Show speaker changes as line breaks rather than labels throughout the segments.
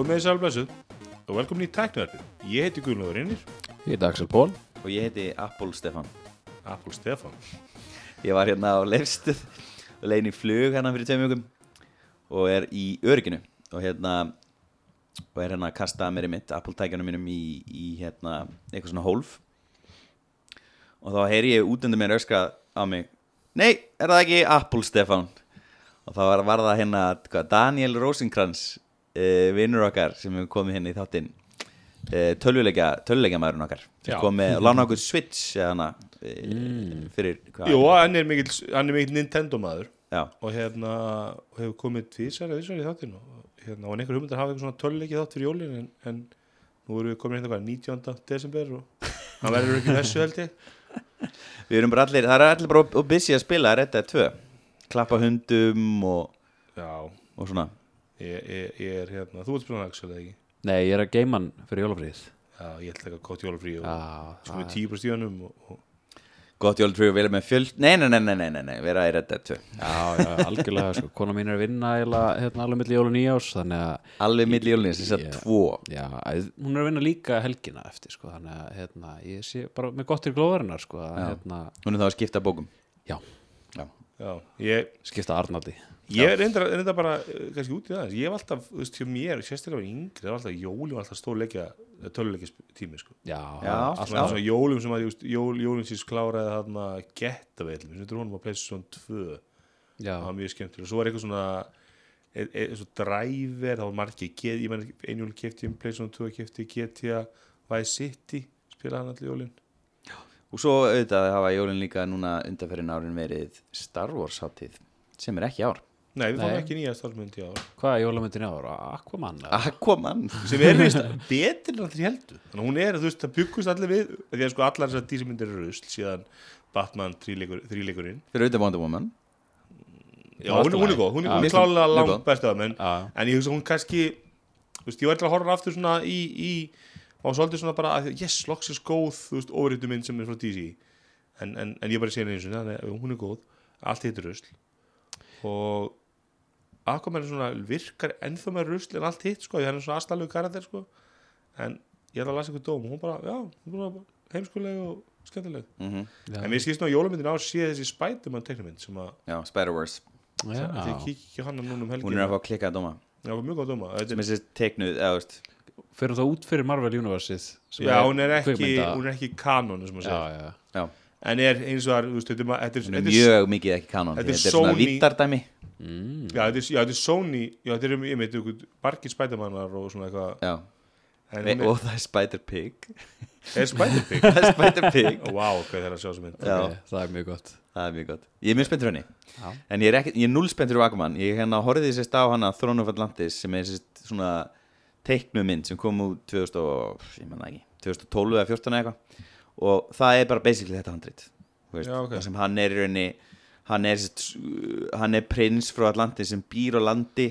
Komið þið sælblessuð og velkomin í tæknivarpið. Ég heiti Guðlundur Einir,
Ég heiti Axel Pól
og ég heiti Apple Stefan
Apple Stefan.
ég var hérna á leifstuð og leiðin í flug hérna fyrir tveim vikum og er í örygginu. Og hérna og er hérna að kasta mér í mitt Apple tækjanum mínum í, í hérna eitthvað svona hólf. Og þá heyri ég út undir mér öskra á mig Nei, er það ekki Apple Stefan og þá var, var það hérna hvað, Daniel Rosenkrantz uh, vinnur okkar sem hefur komið hérna í þáttinn uh, tölvuleika tölvuleikamaðurinn okkar sem kom með og lána okkur Switch eða hana uh, fyrir hvað
Jú, hann er. mikill, er Nintendo maður
Já,
og hérna hefur komið tvísar eða þessar í þáttinn og hérna og einhver hugmyndar hafa eitthvað svona töluleiki þátt fyrir jólin en, en nú erum við komin hérna hvað 19. desember og hann verður ekki þessu held ég.
við erum bara allir, það er allir bara og busy að spila Red Dead 2 klappa hundum og, og svona
ég, ég, ég er hérna, þú ert spilað Axel eða ekki?
Nei, ég er að geima hann fyrir jólafríð
Já, ég ætla ekki að kótt jólafrí og
Já,
sko með 10% í honum og, og
gott jól trú, vera með fjöld nei, nei, nei, nei, nei, nei, nei, vera í Red Dead 2
já, já, algjörlega sko, kona mín er að vinna hérna, alveg milli jól og nýjás þannig að,
alveg milli jólins, þess að tvo.
Já, að- hún er að vinna líka helgina eftir, sko, þannig að, hérna, ég sé bara með gott til glóðarinnar, sko, að, hérna,
hún er þá að skipta bókum.
Já,
ég
skipta Arnaldi.
Ég er reyndar, reyndar bara eh, kannski út í það ég hef alltaf, þú veist, hjá mér, sérstaklega var yngri það var alltaf jólum, var alltaf stór leikja töluleikja tími, sko.
Já,
Já,
allt-
svona, svona jólum sem að, just, jól, jólum síns kláraði þarna getta veil, við sem honum á PlayStation 2
já,
það var mjög skemmtilega, svo var eitthvað svona e, e, svo driver, það var margir get, ég menn einjól kefti um PlayStation 2 kefti GTA, Vice City spilaði hann allir jólin
og svo auðvitað hafa jólin líka núna undanferðin árin verið Star Wars hátíð sem er ekki ár.
Nei, við fáum ekki nýja starfmyndi á
hvað er jólamyndin ára? Aquaman?
Aquaman.
Sem er vist betur en allir heldur þannig að hún er, þú veist, það byggust allir við því að sko allar þessar dísamyndir eru rusl síðan Batman þríleikur, þríleikurinn.
Fyrir auðvitað Wonder Woman.
Já, hún, hún er góð, hún er, klálega langt
góð.
best af
Já,
en ég hugsa hún kannski þú veist, ég var eitthvað að horfa aftur svona í, í og svolítið svona bara, að, yes, loksins góð þú veist, overhýttu mynd sem er frá DC en, en, en ég bara sé henni eins og þannig að hún er góð allt heitir rusl. Og Aquaman er svona virkar ennþá með rusl en allt hitt sko, hann er svona aðstæðlegu karakter sko. En ég er að lasa ykkur dóm og hún bara, já, hún er bara heimskuleg og skemmtileg.
Mm
já,
en mér skilst ná að jólamyndin á sé þessi Spiderman teiknumynd sem að
Já, Spider-Verse.
Já,
þið kíkja hann núna um helgina.
Hún er að fá klikkað dóma.
Já, var mjög góð dóma.
Sem sér teiknuð, eða veist
fyrir þá út fyrir Marvel Universeið
Já, hún er ekki, hún er ekki kanon sem að
já, já,
Já,
En er eins og það, þetta er þetta er-
er
er
mjög mikið ekki kanon
þetta er
er svona vittardæmi.
Mm,
Já, þetta er, já, þetta er Sony Já, þetta er um, ég veit, ykkur Barkir Spidermanar og svona eitthvað. Er,
og það er Spider-Pig
er Spider-Pig
Það er Spider-Pig
Vá, hvað er það
það er mjög gott.
Það er mjög gott. Ég er mjög spenntur henni.
Já.
En ég er, ekki, ég er null spenntur á Aquaman. Ég hérna horfði sérst á hana Throne of Atlantis sem er sérst svona teiknuð mynd sem kom út 2000 og, ég menna ekki 2012 eða 14 eða eitthvað og það er bara basically þetta handrit Þú veist,
Já, ok.
það sem hann er í rauninni hann er, hann er prins frá Atlantis sem býr á landi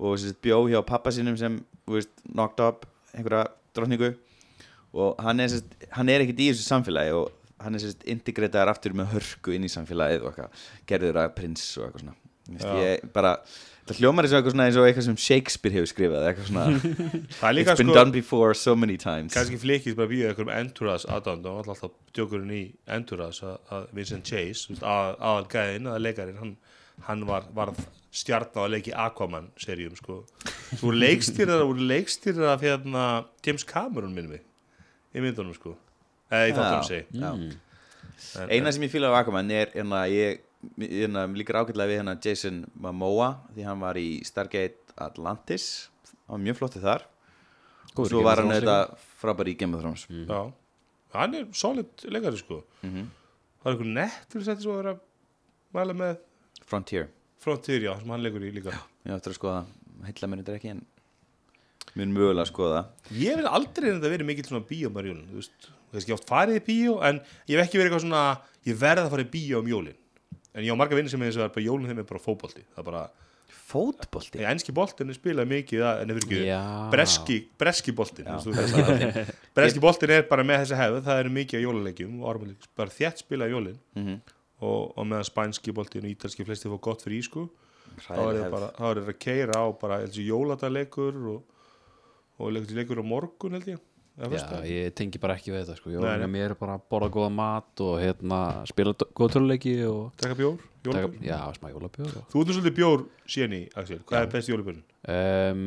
og bjó hjá pappa sinum sem veist, knocked up einhverja drottningu og hann er, hann er ekkert í þessu samfélagi og hann er integritaðar aftur með hörku inn í samfélagið og eitthvað gerður að prins og eitthvað svona. Ég bara, það hljómar eins og eitthvað og eitthvað sem Shakespeare hefur skrifað eitthvað svona, it's been
sko
done before so many times.
Kannski flikist bara við einhverjum Entourage aðdánd og alltaf djókurinn í Entourage að- að Vincent Chase, þú að- aðal gæðin að leikarinn, hann, hann var, var stjarn á að leiki Aquaman seríum sko, voru leikstýrar voru leikstýrar af hérna James Cameron minnum við, í myndunum sko. Eða í þáttunum
Já.
En-
eina sem ég fíla á Aquaman er hérna, ég hérna, líkar ágætlega við hérna Jason Momoa því hann var í Stargate Atlantis. Hann var mjög flottið þar. Og
Góður í
svo var hann þetta frábær í Game of Thrones.
Já, hann er solid leikari sko.
Mhm.
Það er einhver nett þetta svo að vera mæla með?
Frontier.
Frontier, já, sem hann leikur í líka.
Ég á eftir að skoða, heilla mér þetta ekki en mun mögulega að skoða
Ég hef aldrei reynda verið mikill svona bíómarjón Þú veist, kannski oft farið í bíó En ég hef ekki verið eitthvað svona Ég verð að fara í bíó um jólin En ég á marga vinnir sem er þess að bara jólin þeim er bara er bara, ég enski boltin er spilað mikið En ekki breski, breski það. Breski boltin er bara með þessi hefð Það eru mikið á jólaleikjum og árumleik, Bara þétt spilað jólin.
Mhm.
og, og meðan spænski boltin og ítalski flesti fór gott fyrir ísku þá er það bara, að keira á bara jóladagleikur og, og leikur, á morgun held ég
Já, ég tengi bara ekki við þetta sko.
Nei, nei.
er mér bara að borða góða mat og hérna, spila góða töluleiki og
Taka bjór,
taka, já, smá jólabjór og...
Þú ert svolítið bjór síðan í, Axel Hvað er best jólabjörn?
um,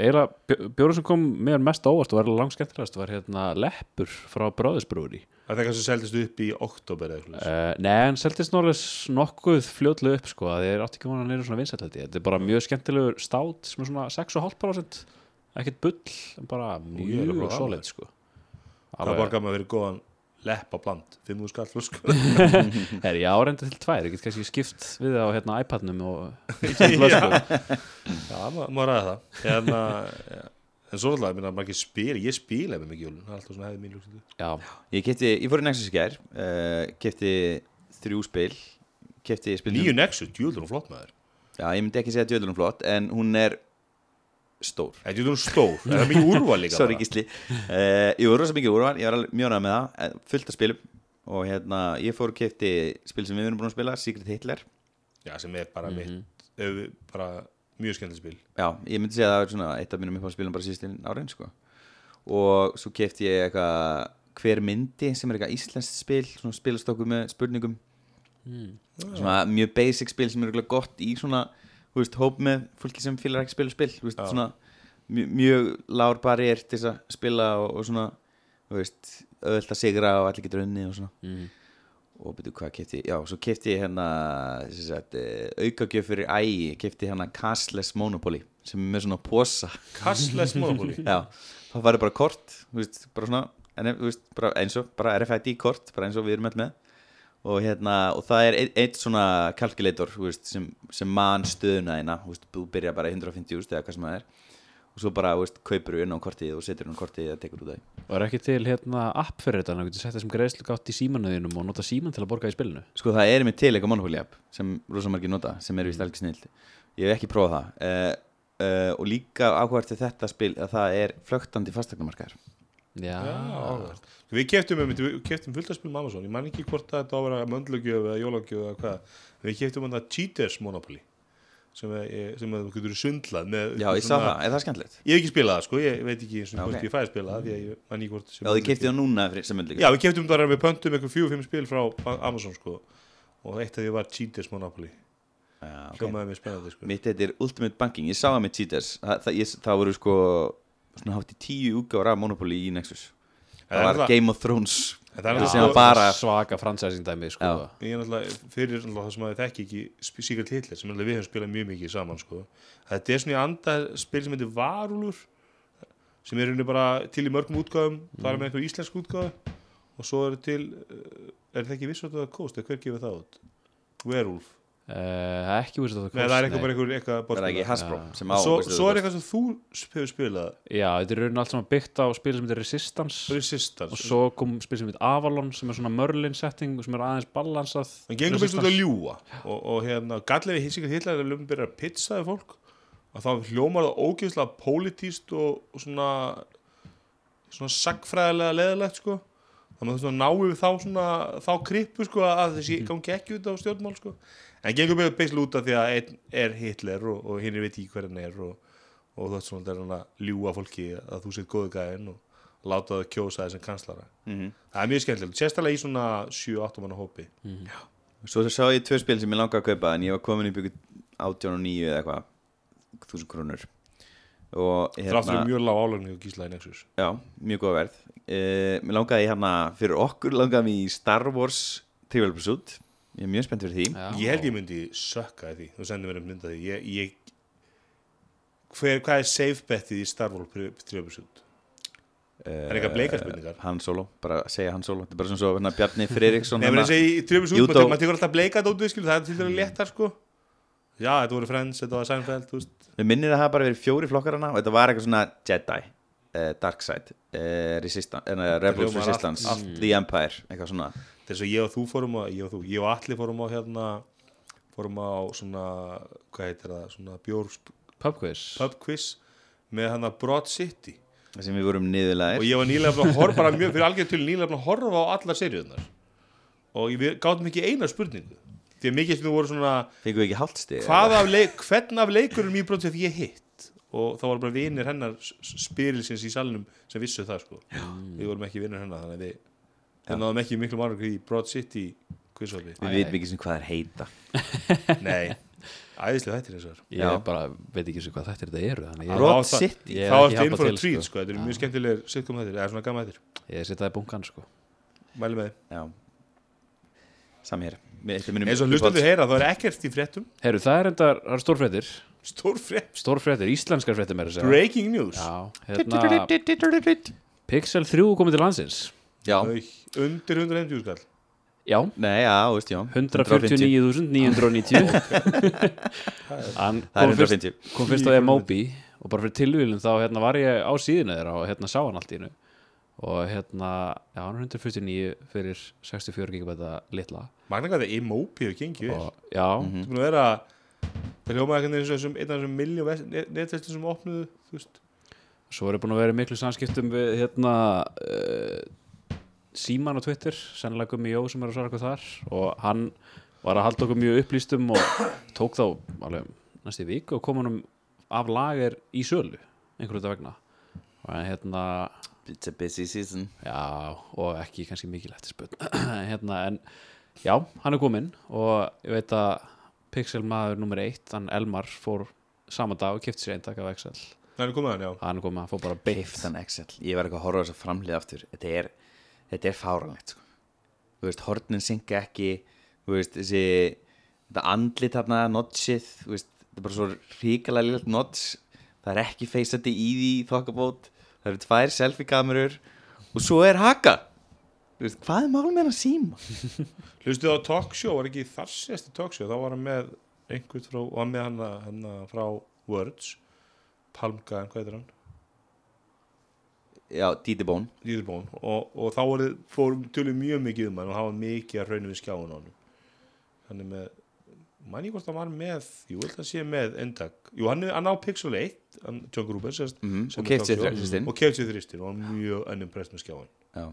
eiginlega, bjó- bjórinn sem kom mér mest á óvart og var langt skemmtilegast var hérna Leppur frá Bráðisbrúri
Það er það kannski seldist upp í oktober eða eitthvað
uh, Nei, en seldist náttúrulega nokkuð fljótlega upp sko, að þið er átti ekki vona að neyra svona vinsætt ég. Þetta er bara mjög skemmtilegur stát sem er svona 6,5% ekkert bull, en bara mjög
það,
solid sko.
Hvað borgar maður fyrir góðan leppa bland? 5.000 skall flösku
Er ég árenda til tvær, ég get kannski skipt við það á hérna iPadnum og.
Já, ma- maður ræða það Hérna, ja. En svo alltaf, ég minna, maður ekki spila Ég spila með mikið jólun, það er alltaf svona hefði mín
Já,
Ég kefti, ég fór í Nexus í gær uh, Kefti þrjú spil Kefti spil
Nýju Nexus, djúlur og flott maður
Já, ég myndi ekki segja djöðlunum flott En hún er stór.
Djúlur og stór, það er mikið úrval líka bara.
gísli. Uh, Ég voru rosa mikið úrval, ég var alveg mjög ánægð með það. Eh, Fullt af spilum. Og hérna, ég fór og kefti spil sem við erum búin að spila Secret Hitler.
Já, sem er bara mitt ef, bara mjög skemmtileg spil.
Já, ég myndi segja að það er svona eitt af mínum uppáspilum bara síðustin árin sko. og svo kefti ég eitthvað hver myndi sem er eitthvað íslenskt spil svona spilastokku með spurningum. Svona mjög basic spil sem er eitthvað gott í svona veist, hóp með fólki sem fylgir ekki spil og spil veist, svona mjög, mjög lár barriér til þess að spila og, og svona öðvöld að sigra og allir getur unni og svona.
Mm.
og byrju hvað kefti, já, svo kefti ég hérna eh, aukagjöf fyrir ægi, kefti hérna Castless Monopoly sem er með svona posa.
Castless Monopoly?
Já, þá var bara kort þú veist, bara svona en, veist, bara eins og, bara RFID kort bara eins og við erum öll með og hérna, og það er eitt, eitt svona kalkulator, þú veist, sem, sem man stöðuna þína, þú veist, þú byrja bara í 150 úst eða hvað sem það er. Og svo bara, þú veist, kaupur inn á kortið og setur inn á kortið eða tekur út af því.
Og er ekki til hérna app fyrir þetta, þannig að þú getur sett þessum greiðslu gátt í símanuðinum og nota síman til að borga í spilinu.
Sko það er með til eitthvað Monopoly app sem rosa margir nota, sem er vist alveg snill Ég hef ekki prófað það. Uh, uh, og líka áhverti þetta spil að það er flögtandi fastegnumarkaðar
Já,
áhugavert. Við keftum, um, við keftum fullt að spila með Amazon. Ég man ekki hvort að þetta á að vera möndlugjöf eða jólagjöf eða hvað. Við keftum hann að Cheaters Monopoly sem, er, sem að þú getur svindlað með
Já, ég sá það, er það skemmtilegt?
Ég hef ekki spilað það sko, ég veit ekki eins og
Já,
hvort ég fæði að spila það því að ég man ekki hvort sem
Já, þið keiftið það núna sem myndleika
Já, við keftum það við pöntum eitthvað fjögur, fimm spil frá Amazon sko. Og eitt af því var Cheaters Monopoly.
Já, ok.
hljómaði mér spennandi sko.
Mitt þetta er Ultimate Banking, ég sá það með Cheaters. Það, það, ég, það voru sko svona hátt í tíu útgáður af Monopoly í Nexus Það var Game of Thrones
það er
sem
sko-
bara-
svaka fransæsing dæmi sko.
Ég er náttúrulega fyrir náttúrulega það sem að ég þekki ekki Secret Hitler sem við höfum spilað mjög mikið saman sko. þetta er svona í anda spil sem heitir Varúlur sem er bara til í mörgum útgáðum það er með einhver íslensk útgáðu og svo er til uh, er það ekki vissvægt að það kost hver gefur það út? Werewolf
uh, ekki úr þetta
Nei, það er eitthvað bara einhver eitthvað
Það er ekki. Hasbro sem á
svo,
veistu,
svo
þú
er
veist.
eitthvað sem þú hefur spilað.
Já, þetta er raunin allt saman byggt á spil sem heitir Resistance.
Resistance.
Og svo kom spil sem heitir Avalon sem er svona Merlin setting sem er aðeins balansað
Það gengur byrst út að
Resistance.
ljúa og, og hérna, gallið við Secret Hitler er að löfum byrja að pizzaði fólk. Að þá hljómar það ógeðslega pólitíst og, og svona svona sagfræðilega leðilegt sko. Þannig að þú ná yfir þá svona þá krippu sko að þessi gangi ekki út á stjórnmál sko en gengur byrja beislega út af því að einn er Hitler og, og hinn er veit í hver hann er og, og það er svona það er hann að ljúa fólki að þú sett góðu gæðin og láta það kjósa þessum kanslara.
Mhm.
það er mjög skemmtilegt, sérstaklega í svona 7-8 manna hópi.
Svo sá ég tvö spil sem ég langaði að kaupa en ég var komin í byggu 18 og 9 eða eitthvað þúsund krónur. Og hérna,
mjög lág álagning og gísla í Nexus.
Já, mjög góða verð. Uh, mér langaði hérna, fyrir okkur langaði mér í Star Wars Trivial Pursuit ég er mjög spennt fyrir því
Já.
Ég held ég myndi sökka í því Þú sendir mér um mynda því ég, ég, hver, Hvað er safe betið í Star Wars Trivial Pursuit? er eitthvað bleikar spurningar
Hann Solo, bara segja hann Solo Þetta er bara svona svo hérna, Bjarni Friðriksson
Nei, menn
hérna.
þessi í trjöfum
Judo.
sútma maður tekur alltaf bleika dótið, skil, það er til dæmis léttar, sko Já, þetta voru Friends, þetta var Seinfeld, þú veist
Mér minnir að það hafa bara verið fjóri flokkar hana og þetta var eitthvað svona Jedi uh, Dark Side uh, Resistance, uh, Rebels
hljómar
Resistance
allt-
The Empire, eitthvað svona
Þetta er svo ég og þú fórum á, ég og þú, ég og Alli fórum á hérna fórum á svona, hvað heitir það, svona bjór
Pubquiz
pub quiz með hann að Broad City.
Sem við vorum
og
niðurlæðir
ég var nýlega að horfa bara mjög, fyrir algjör til nýlega að horfa á allar seríunar og við gátum ekki eina spurningu. Því að mikið sem þú voru svona
Fengum við ekki haldstig
hvað af leik, hvern af leikurum í Broad City ég hitt? Og það voru bara vinir hennar spyrilsins í salnum sem vissu það sko. Við vorum ekki vinir hennar þannig að við, við náðum ekki miklu margur í Broad City quizhoppi.
Við vitum ekki sem hvað er heita.
Nei, æðislega þetta er og þar
Ég bara veit ekki sem hvað þetta er þetta eru
Broad það-
City
þá
hef
ertu
ekki
inn
hjálpað
for a
til,
treat
sko.
sko, þetta er mjög skemmtilegir sitcom þetta, eða svona gamma þetta
Ég setja það í bunkan sko.
Mæli með þið
Já. Sami hér. Við- þetta er mínum
eins og
uppáhalds-
hlustandu heyra, þá er ekkert í fréttum.
Herru, það er enda, það er stórfréttir.
Stór frétt,
Stórfréttir, íslenskar fréttir meira að segja.
Breaking news.
Já, hérna Pixel 3 komið til landsins
undir 150 skall
Já,
nei, já, þú veist, já.
149.990 Hann
Það
kom fyrst,
150
kom fyrst á Emobi og bara fyrir tilvílun þá hérna, var ég á síðinu þeirra og hérna sá hann allt í hennu og hérna, já, hann er 149 fyrir 64 gigabæta litla.
Magna hvað það er Emopi hefur gengið vel.
Og já,
Mhm.
Það er búin að vera Það hljómaði eitthvað eins og þessum einn af þessum miljón netvestum sem opnuðu þú veist.
svo er ég búin að vera miklu samskiptum við hérna uh, Síman á Twitter sennilega Gummi Jó sem er að svara okkur þar og hann var að halda okkur mjög upplýstum og tók þá alveg næstu vik og kom hann af lager í sölu einhverju þetta vegna. Og hérna
It's a busy season.
Já, og ekki kannski mikil eftir spöld hérna, en já, hann er kominn og ég veit að Pixel maður nummer eitt, hann Elmar fór sama dag og kefti sér eintak af Excel.
Það er komið hann, já.
Hann er kominn, hann fór bara
Excel. Ég var eitthvað að horfa þess að framlið aftur. Þetta er, þetta er fáranlegt sko. Þú veist, hornin synga ekki Þú veist, þessi Þetta andlit þarna, notchið Þú veist, þetta er bara svo ríkalega lillegt notch Það er ekki feysandi í því þokkabót Það eru tvær selfie-kamerur Og svo er haka Þú veist, hvað er mál með hann að síma?
Hlustuðu á talkshow, var ekki þar sérsti talkshow þá var hann með einhvern frá og hann með hann, frá Words Palmga, hvað heitir hann?
Já, Didi Bón
Dýðurbón og, og þá voru, fórum tölum mjög mikið um hann og hann var mikið að raunum við skjáin á hann hann er með mann ég hvort hann var með, jú, held að sé með endak, jú, hann er hann á Pixel 1 hann, John Gruber, sérst
Mhm,
sem
og
talkshow,
þristinn.
og kefti sér þristin og hann mjög ennumprest með skjáin
Já,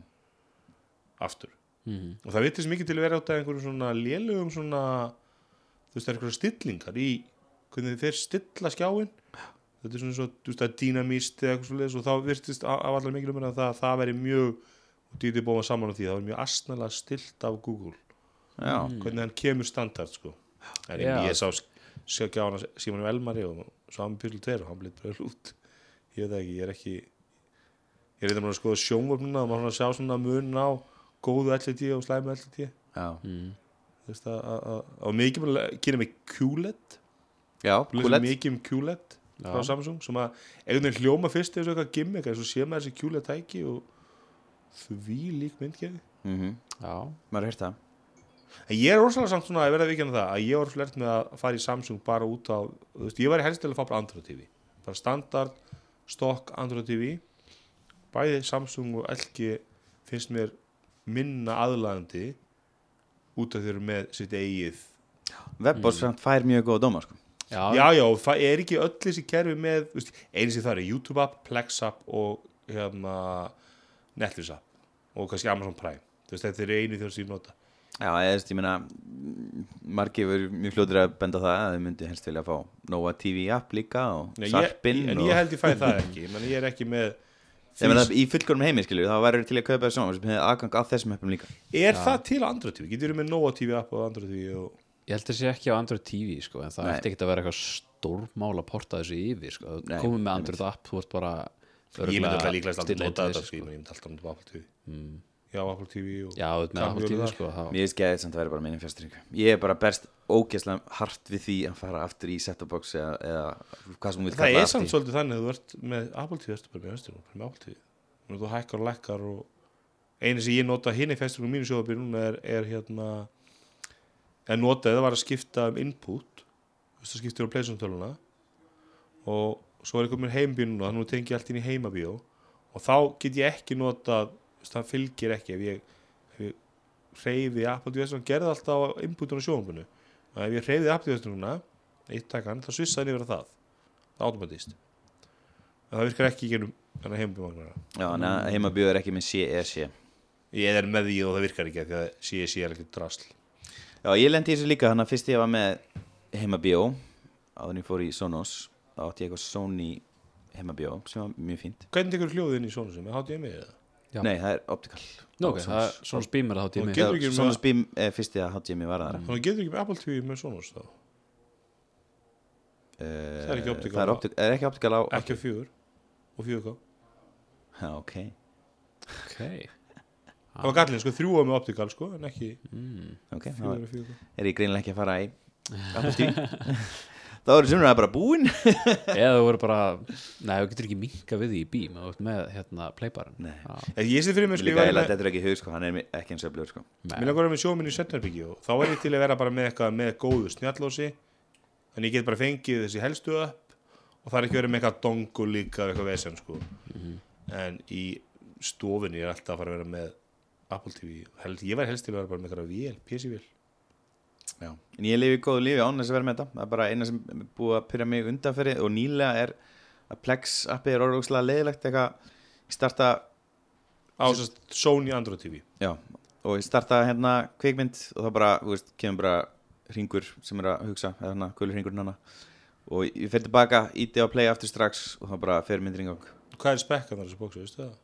aftur.
Mhm.
og það vitist mikið til að vera átt að einhverjum svona lélugum svona þú veist það er einhverjum stillingar í hvernig þeir stilla skjáin þetta er svona svo, þú veist það er dýnamíst eða eitthvað svoleiðis og þá virtist af allar mikið um að það, það veri mjög og dýti bóma saman á því, það var mjög astnalega stilt af Google,
já,
hvernig hann kemur standard sko, en
Já.
ég sá skjána Símanum Elmari og sá hann pyrlu tveir og hann blitt bara út ég veit ekki, ég er ekki ég er eitthvað að skoða sjónvöfnuna og maður svona sjá svona mun á góðu LLT og slæmu LLT
já,
mm.
þú veist að, að, að, að mikið kynna mig QLED
já,
mikið um QLED frá
Já.
Samsung sem að einhvern veginn hljóma fyrst eins og eitthvað gimmick en svo sé maður þessi QLED tæki og því lík myndgefi
Mhm,
Já,
Maður er heyrt það
en ég er rosalega samt svona að verða vikina það að ég var flert með að fara í Samsung bara út á þú veist, ég var helst til að fá bara Android TV bara standard, stock Android TV bæði Samsung og LG finnst mér minna aðlagandi út af þeir eru með sitt eigið
Webboss mm. fær mjög góða dóma sko.
Já,
já, já, það er ekki öll þessi kerfi með, veist, eins og það er YouTube app, Plex app og hérna Netflix app og kannski Amazon Prime. Veist, þetta er einu þjóð sem ég nota.
Já, ég veist, ég meina margir verður mjög fljóður að benda það að þau myndi helst vilja fá Nova TV app líka og
Nei, ég,
Sarpin
en
og...
ég held ég fæði það ekki ég, meni, ég er ekki með
Ég meina, í fullkornum heimi, skilju, þá verður til að kaupa þessu sem hefði aðgang að þessum appum líka.
Er það til á Android TV? Getur þú með Nova TV app og Android TV og...
Ég held að sé ekki á Android TV sko, en það
Nei.
ætti ekki að vera eitthvað stórmál að porta þessu yfir sko.
Nei,
komum með. Android app, þú ert bara
ég myndi alltaf líklegast aldrei
stilla
nota þetta sko. ég myndi alltaf nota Apple TV
Mm.
já, Apple TV og...
Já, Apple TV
það?
sko,
Mér finnst geðið samt að vera bara minni fjastringu Ég er bara berst ógeðslega hart við því að fara aftur í set-top box eða, eða hvað sem hún vil
það
kalla
er samt svolítið þannig að þú ert með Apple TV ertu bara með, bara með Apple TV þú hækkar og lækkar og einu sem ég nota hinn í festunum mínu sjóðabíl núna er, er hérna er notað, það var að skipta um input það skiptir á pleysumtöluna og svo er ég komin heimbíl núna þannig tengi ég allt inn í heimabíó. Og þá get ég ekki notað það fylgir ekki ef ég, ef ég TV og gerði alltaf á inputunum sjóðabílu og ef ég TV núna eitt takan, þá svissaði yfir það. Það er automatist. En það virkar ekki í
að heimabíu er ekki með CEC
Ég er með því og það virkar ekki því að CSI er ekkert drasl
Já, ég lendi í þessu líka, þannig að fyrst ég var með heimabíó áður en ég fór í Sonos þá átti ég eitthvað Sony heimabíó sem var mjög fínt.
Hvernig tekur hljóðin í svona sem er HDMI eða?
Já.
Nei, það er optical.
Nú, ok, það er tími
getur ekki með-
Sonos Beam er fyrst ég að HDMI var það
Þannig getur ekki með Apple TV með Sonos þá?
Það
er ekki optical
Það er,
á-
opti er ekki optical á
Ekki á fjögur. Og fjögur
Já, ok.
Ok,
Það var gallin sko, þrjú á með optikal sko en ekki
Ok, þá er ég greinlega ekki að fara í Apple TV Það voru sem það bara búin.
Eða þú voru bara Nei, þú getur ekki minka við því í bím þú ert með hérna playbarin
Nei.
Ég sé fyrir mig sko, ég
læt
með
þetta ekki í hug sko, hann er ekki eins og öflugur sko.
Mér langar að vera með sjóminn í Setnarbyggi og þá er ég til að vera bara með eitthvað með góðu snjallósi Þannig ég get bara fengið þessi helstu upp og það er ekki verið með eitthvað dongu líka eitthvað vesen sko. En í stofunni er alltaf að fara að vera með Apple TV Held, Ég væri helst til að vera bara með eitthvað vél, PC-vél.
En ég lifi góðu lífi án þess að vera með þetta. Það er bara eina sem búið að pyrja mig undanferði og nýlega er að Plex appið er orðugslega leiðilegt eitthvað. Ég starta,
Á sérst Sony Android TV
já og ég starta hérna kvikmynd og þá bara, þú veist, kemur bara ringur sem er að hugsa, eða hérna, gulur ringurinn hana og ég fer tilbaka, íti á play aftur strax og þá bara fer myndin í gang.
Hvað er spekkan þar þessu bóksu, veistu það?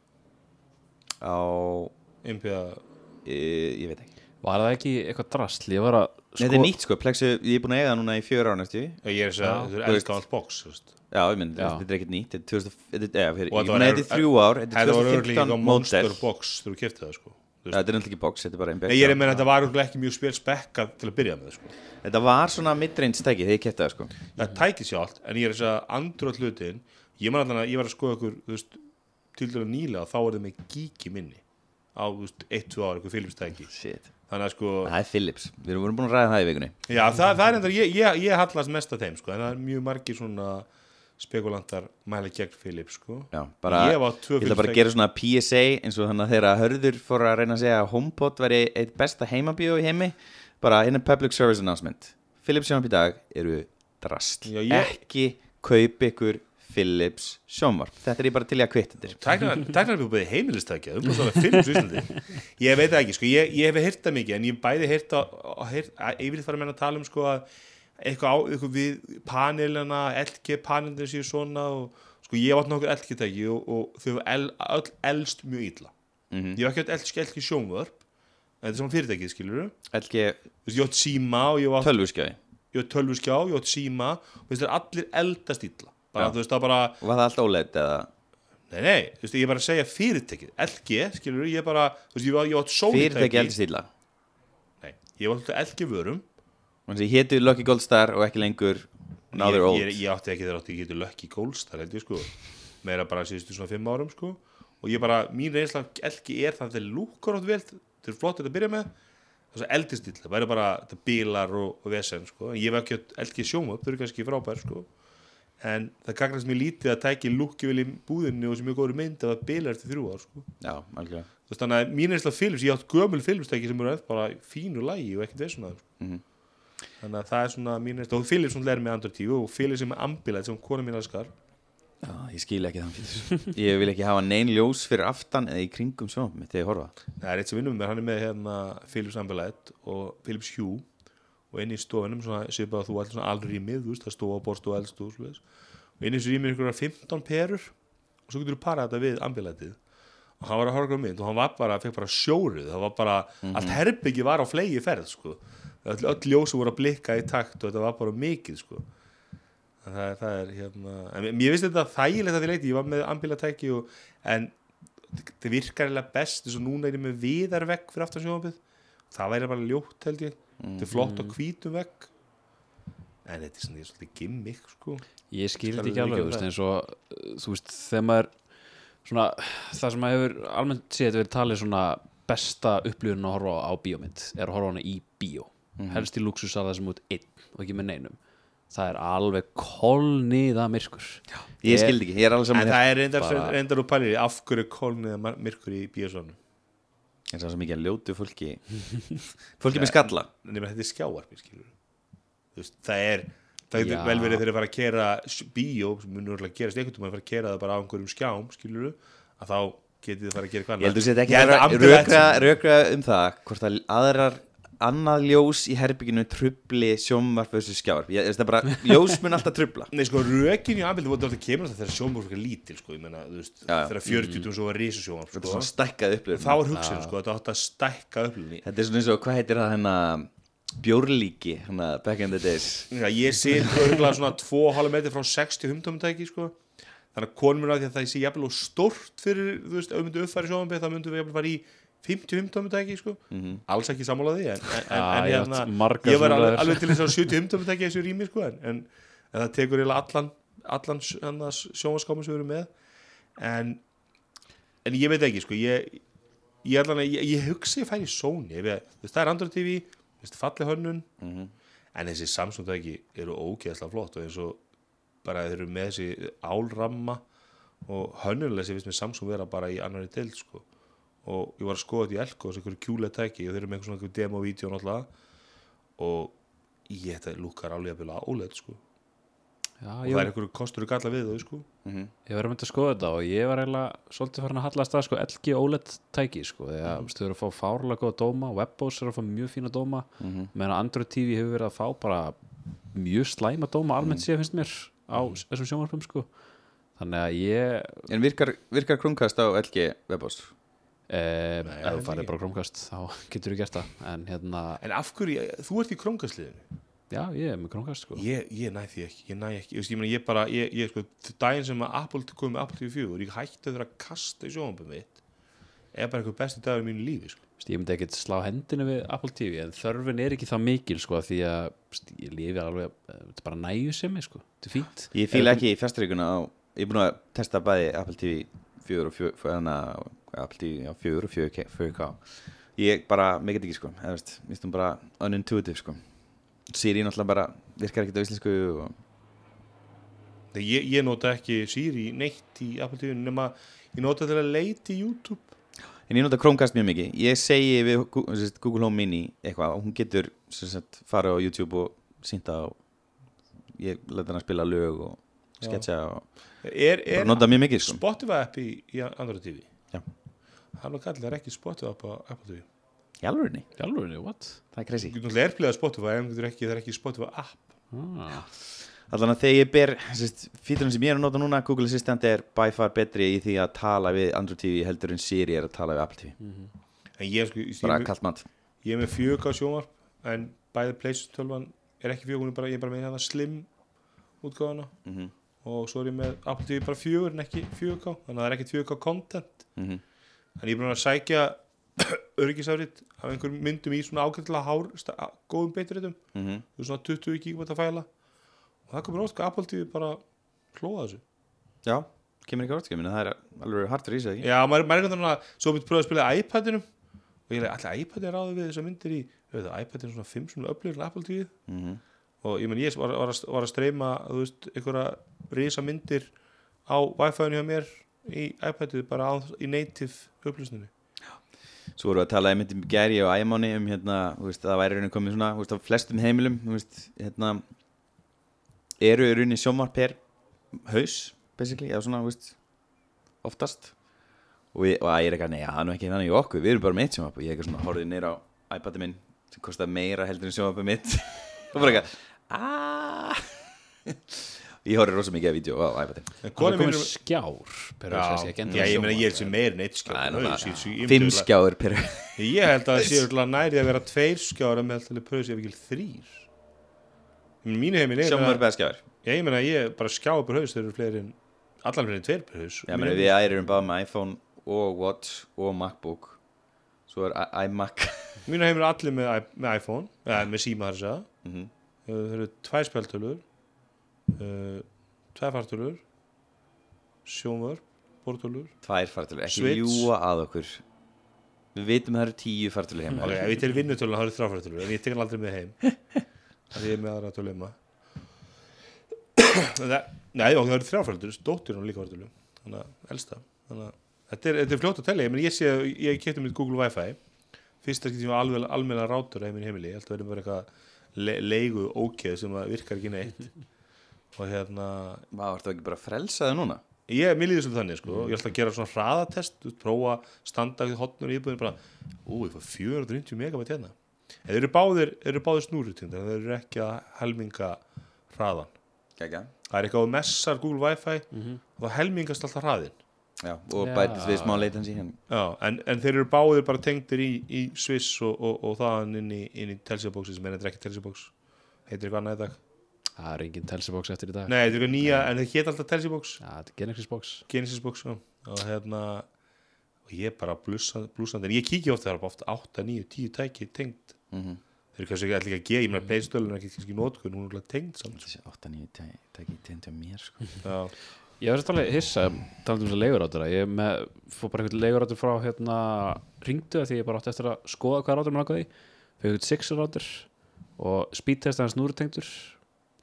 á,
Impiða
e, ég veit ekki
Var það ekki eitthvað var að
Nei, þetta er nýtt sko, Plexu, ég er búin að eiga það núna í fjör ára næstu Já,
Ég er þess að
Já,
þetta er elska allt bóks veist.
ég mynd,
Já.
þetta er ekkert nýtt Þetta er 2000, þetta eða, fyrir,
Og
ég
þetta var
búin að þetta í þrjú ár Þetta er
Þetta var örgulega
2015
ekki monster box þegar þú kiptið það sko.
Já. Þetta er náttúrulega ekki box, þetta er bara
Nei,
einbæk
Ég er að meina að þetta var ekki mjög spil spekkað til að byrja með sko.
Þetta var svona midrange stæki þegar ég kæfti það sko
Það tækið sjálft en ég er þess að andröð hlutin ég, man allan að, ég var að skoða veist, til dæla nýlega þá er það með gíki minni á þú veist, 1-2 ára, ykkur Philips-tæki
Shit.
Þannig að sko,
Það er Philips, við erum búin að ræða það í vikunni.
Já það, það er enda ég, ég, ég hallast mest að þeim sko, en það er mjög margir svona spekulantar mæla gegn Philips sko.
Já, bara,
Ég
ætla bara að gera svona PSA eins og þannig að þegar Hörður fór að reyna að segja að HomePod væri eitt besta heimabíó í heimi. Bara inn er public service announcement. Philips sjónvarp í dag eru drast ekki kaup ykkur Philips sjónvarp. Þetta er ég bara til í að kvitt þetta
Tæknar er búið heimilistækja, Philips Íslandi. Ég veit ekki, sko, ég, ég hef heyrt það mikið en ég hef bæði að yfirleitt fara menna að tala um sko að eitthvað eitthvað við panelina LG panelina séu svona og sko ég hef átt nokkur LG tæki og, og þau hefur el, öll elst mjög illa.
Mhm.
Ég hef ekki átt LG, en þetta er saman fyrirtækið, skilur
LG
ég átt síma ég ég tölvuskjá, ég átt síma og allir eldast illa bara, þú veist, það er bara
var það allt óleitt eða?
Nei, nei, þú veist, ég er bara að segja fyrirtækið LG, skilur, ég er bara þú veist, ég var, ég var Sony
fyrirtæki
tæki.
eldist illa?
Nei, ég var alltaf LG vörum.
Þannig að ég hétu Lucky Gold Star og ekki lengur Now
ég,
they're old.
ég, ég átti ekki þegar átti ekki getur Lucky Goldstar held ég sko. Meira bara síðustu svona fimm árum sko. Og ég bara, mín reynsla LG er það að þeir lúkar átt vel, þeir eru flott að byrja með. Þess að eldistil, það væri bara þetta bílar og, og vesen sko. En ég hef ekki LG sjómöp, þau eru kannski frábær sko en það gagnast mér lítið að tæki lúki vel í búðinni og sem ég góður mynd að bílar eftir þrjú ár sko.
Já, algjörlega.
Þú veist, þannig að mín af Philips, ég átt gömul Philips-tæki sem eru ennþá bara í fínu lægi og ekkert veist svona
Mhm.
þannig að það er svona mín reynsla. Og Philips hún læri með Android TV og Philips er með Ambilight sem kona mín elskar.
Já, ég skil ekki þann fyrir Ég vil ekki hafa nein ljós fyrir aftan eða í kringum sjónvarp mitt þegar ég horfa.
Það og inn í stofunum, svona svipað að þú allir svona alveg rýmið, þú veist, það stofa, borst og eldst og inn í þessu rýmið ykkur 15 perur og svo getur þú parað þetta við Ambilightið og hann var að horfa á mynd og hann var bara, fekk bara sjórið. Það var bara, allt herbyggi var á flegi ferð sko, öll, öll ljósu voru að blikka í takt og þetta var bara mikið sko. Það er, það er hérna en mér finnst þetta þægilegt að því leiti. Ég var með ambilatæki og en það virkar eiginlega best eins og núna er ég með viðarvegg fyrir aftan sjónvapið það væri bara ljótt held ég þetta er flott á hvítum vegg. En þetta er svona, ég er svolítið gimmick sko.
Ég skil
Skal
þetta
við
ekki alveg, veist, eins og uh, þú veist, þegar maður svona, það sem að hefur almennt séð verið talið svona besta upplifun að horfa á bíómynd er að horfa hana í bíó. Helst í luxus að það sem út einn og ekki með neinum. Það er alveg kolniða myrkur.
Ég skildi ekki, ég er alveg
En
saman
það er reyndar,
bara-
reyndar úr pælir af hverju kólnið myrkur í bíósónu
Það er svo mikið að ljótu fólki. Fólki með skalla.
Nema þetta er skjáarpi veist, það er það getur vel verið þegar að fara að kera bíó sem munur örugglega gerast einhvern veginn að fara að kera það bara á einhverjum skjám skilur að þá getið þið fara að gera hvað
Ég heldur ekki
Ég
að
að ambulance-
rökra, rökra um það hvort að aðrar annað ljós í herbygginu trubli sjónvarp þessu skjárp ég veist það bara, ljós mun alltaf trubla
Nei, sko, rökin í aðbildi voru alltaf kemur þegar sjónbúr er lítil, sko, ég
já.
þegar 40 mm. svo var risa sjónvarp,
þetta er
sko.
svona stækkað upplifun
Það var hugsun, sko, þetta átti að stækka upplifni.
þetta er svona eins og, hvað heitir það hérna bjórlíki, hérna back in the days
Já, ég sé örgulega svona 2,5 metri frá 60 humdómutæki, sko. Þannig að konum er að því að það sé jafnvel og stórt fyrir, þú veist, ef við myndum uppfæri sjónvarpi, það myndum við jafnvel fara í 50 humdómutæki, sko. Alls ekki sammála því, en, en,
Já,
en,
ég
hérna, ég var alveg, alveg til þess að 70 humdómutæki þessu rými, sko, en, en, en það tekur allan, allan sjónvarskáma sem við erum með. En, en ég veit ekki, sko, ég, ég, allan, ég, ég hugsi að færi Sony, ég veist, það er Android TV, falli hönnun, en þessi Samsung tæki eru ógeðslega flott og eins og bara þeir eru með þessi álramma og hönnunleysi finnst með Samsung vera bara í annari deild sko og ég var að skoða þetta í Elko einhverju kjúlega tæki og þeir eru með einhver svona demo-vídeó náttúrulega. Og ég þetta lúkar alveg að bila álega sko.
Já,
og það er einhverju kostur og galla við þau sko.
Ég var að mynda að skoða þetta og ég var eiginlega svolítið farin að hallast að sko LG OLED tæki sko því að mm. þau eru að fá fárlega góða dóma Webbos eru að fá mjög fína dóma
Mhm.
meðan Android TV hefur verið að fá bara mjög slæma dóma almennt séð finnst mér á þessum sjónvarpum sko. Þannig að ég
en virkar, virkar Chromecast á LG webhost
Um,
Nei,
ef þú farið bara krómkast þá getur þú gert það. En, hérna...
en af hverju, þú ert í krómkastliðinu
já, ég er með krómkast sko.
ég, ég næ því ekki, ég næ ekki. Ég, meni, ég bara, ég, ég sko, daginn sem að Apple komið með Apple TV4, ég hætti að það að kasta í sjónaböfum mitt. Er bara eitthvað besti dagur í mínu lífi sko.
ég myndi ekki slá hendinu við Apple TV en þörfin er ekki það mikil sko, því að ég lifi alveg, eh, þetta er bara næju sem ég, þetta er fínt.
Ég fýla ekki í fjastreikuna, ég er búin að testa bæði Apple TV4 og 4, 4, 4, fjögur og fjögur ká ég bara, mig get ekki sko ég veist um bara unintuitive sko. Siri náttúrulega bara virkar ekkert á íslensku og...
ég, ég nota ekki Siri neitt í Apple TV nema ég nota þetta leiti YouTube.
En ég nota Chromecast mjög mikið. Ég segi við Google Home Mini eitthvað og hún getur sagt, fara á YouTube og sínta og ég leta henn að spila lög og sketcha og
er, er
nota mjög mikið sko.
Spotify appi í Android TV
já
hann og kallið er ekki Spotify app á Apple TV
Í alvörinni,
Jálfurinni, what?
það er crazy.
Þú getur náttúrulega erflega Spotify en þú getur ekki, það er ekki Spotify app.
Ah.
Allan að þegar ég ber fíturinn sem ég er að nota núna Google Assistant er by far betri í því að tala við Android TV heldur en Siri er að tala við Apple TV
en ég, sko,
bara kallt mat.
ég er með 4K sjónvarp en bæði PlayStation 12 er ekki 4 hún er bara, ég er bara með hérna slim útgáðana
Mhm.
og svo er ég með Apple TV bara 4 en ekki 4K þannig að það er ekkert 4K content.
Mhm.
En ég er búin að sækja örgisárið af einhverjum myndum í svona ágætlega hár góðum beiturritum
Mhm.
þú svona 20 gigabæta fæla og það komur ótt að Apple TV bara hlóða þessu
Já, kemur ekki á orðskjöminu, það er alveg hartur í sig ekki?
já, maður, er einhvern veginn að svo myndi pröfa að spila iPadinum og ég leik allir iPadin ráði við þessar myndir í iPadin er svona 5 svona upplifir en Apple TV
Mhm.
og ég menn ég var, var, að, var að streyma þú veist, einhverja risa myndir á Wi-Fi-inu hjá mér í iPadið bara á, í native upplýsninni
Svo vorum við að tala einmitt um gæri og æmáni um hérna, veist, það væri raunin komið svona, veist, á flestum heimilum, veist, hérna eru í raunin sjómar per haus, eða svona, oftast. Og, ég, er eitthvað, nei, það er ekki þannig í okkur við erum bara með eitt sjómar og ég er eitthvað svona horfið neyra á iPadið minn sem kostar meira heldur en sjómar mitt. Og bara eitthvað, aaaah ég horfið rosa mikið að vídeo á iPadið
en
Það er
mínum
skjár per
já,
haus,
ég meina ég er sem meir en eitt skjár.
Það
haus, ég- ég- ég-
fimm
ég-
skjáður per
Ég held að það sé örugglega nærið að vera tveir skjára með alltaf pröfis ef ekki þrýr Mínu heimil er
per
ég meina ég bara skjá upp haus þeir eru fleiri en allan fleiri en tveir per haus
Já, meni, við ærir um bara með iPhone og Watch og MacBook. Svo er iMac.
Mínu heimil er allir með, iPhone eða með síma þar að segja.
Mhm.
Þeir eru tvær spjaltölur uh, tvær fartölur sjónvörp bortölur
Tvær fartölur, ekki
Switch.
ljúa að okkur. Við vitum að það eru tíu fartölur heima.
Ok, ef ég til vinnutölun þá eru þrjá fartölur en ég tek hann aldrei með heim. Það er með aðra tölu heima. Það- Nei, og það eru þrjá fartölur Dóttir hann líka fartölur Þannig að elsta. Þannig að þetta er, þetta er fljótt að telja Ég, ég sé að ég kefti mitt Google Wi-Fi. Skipti sem ég var alveg almenna rátur heim í heimili Ég held að verðum bara eitthvað le leigu ókeð sem að virkar ekki neitt og hérna
Vá, ertu ekki bara að frelsa þau núna?
ég, mér líður svolítið þannig sko. ég ætla að gera svona hraðatest prófa standa við hotnur í íbúðin bara, ú, ég fór 490 megabæt hérna. En þeir eru báðir, þeir eru báðir snúrutindar þeir eru ekki að helminga hraðan
Gægja
það er eitthvað á messar Google Wi-Fi og það helmingast alltaf hraðin
Já, og bætist við smá latency hérna.
Já, en, en þeir eru báðir bara tengdir í, í Swiss og, og, og þaðan inn í, inn í Telsiabóksi sem er þetta ekki Telsiabóks heitir eitthvað annað í dag
Það er engin telsibox eftir í dag.
Nei, þetta er eitthvað nýja, en það hétt alltaf Telsiabóks
Já, þetta er Genesis box.
Genesis-bóks já. og hérna og ég bara blúsandi, blúsandi en ég kíkja ofta það er bara ofta 8, 9, 10 tæki tengt
Mhm.
þeir eru kannski ekki allir ekki að geða, ég meina playstölun er ekki kannski nótkun, hún er alveg tengd samt sko.
Þessi 8-9 tæki tengd á mér sko.
Já,
Ég var þetta alveg hissa talandi um þess að leigurátur ég með, fór bara einhvern leigurátur frá hérna ringdu því ég bara átti eftir að skoða hvað rátur mér langaði fekk einhvern 6 rátur og speedtest hans núrutengdur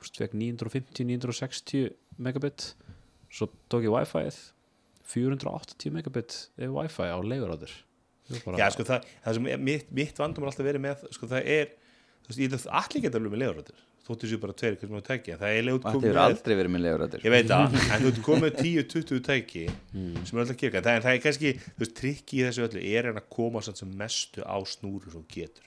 fekk 950-960 megabit. Svo tók ég wifi-ið 480 megabit ef wifi á leigurátur
já sko það, það sem er, mitt, mitt vandum er alltaf verið með sko það er, þú veist, ég hef allir geta alveg með legurættur þóttu sér bara tveir, hvernig maður tæki en það er
hefur aldrei verið með legurættir
ég veit það, en þú ert komið 10-20 tæki sem er alltaf að gera, það, en það er kannski þú veist, trikki í þessu öllu er að koma samt sem mestu á snúru sem getur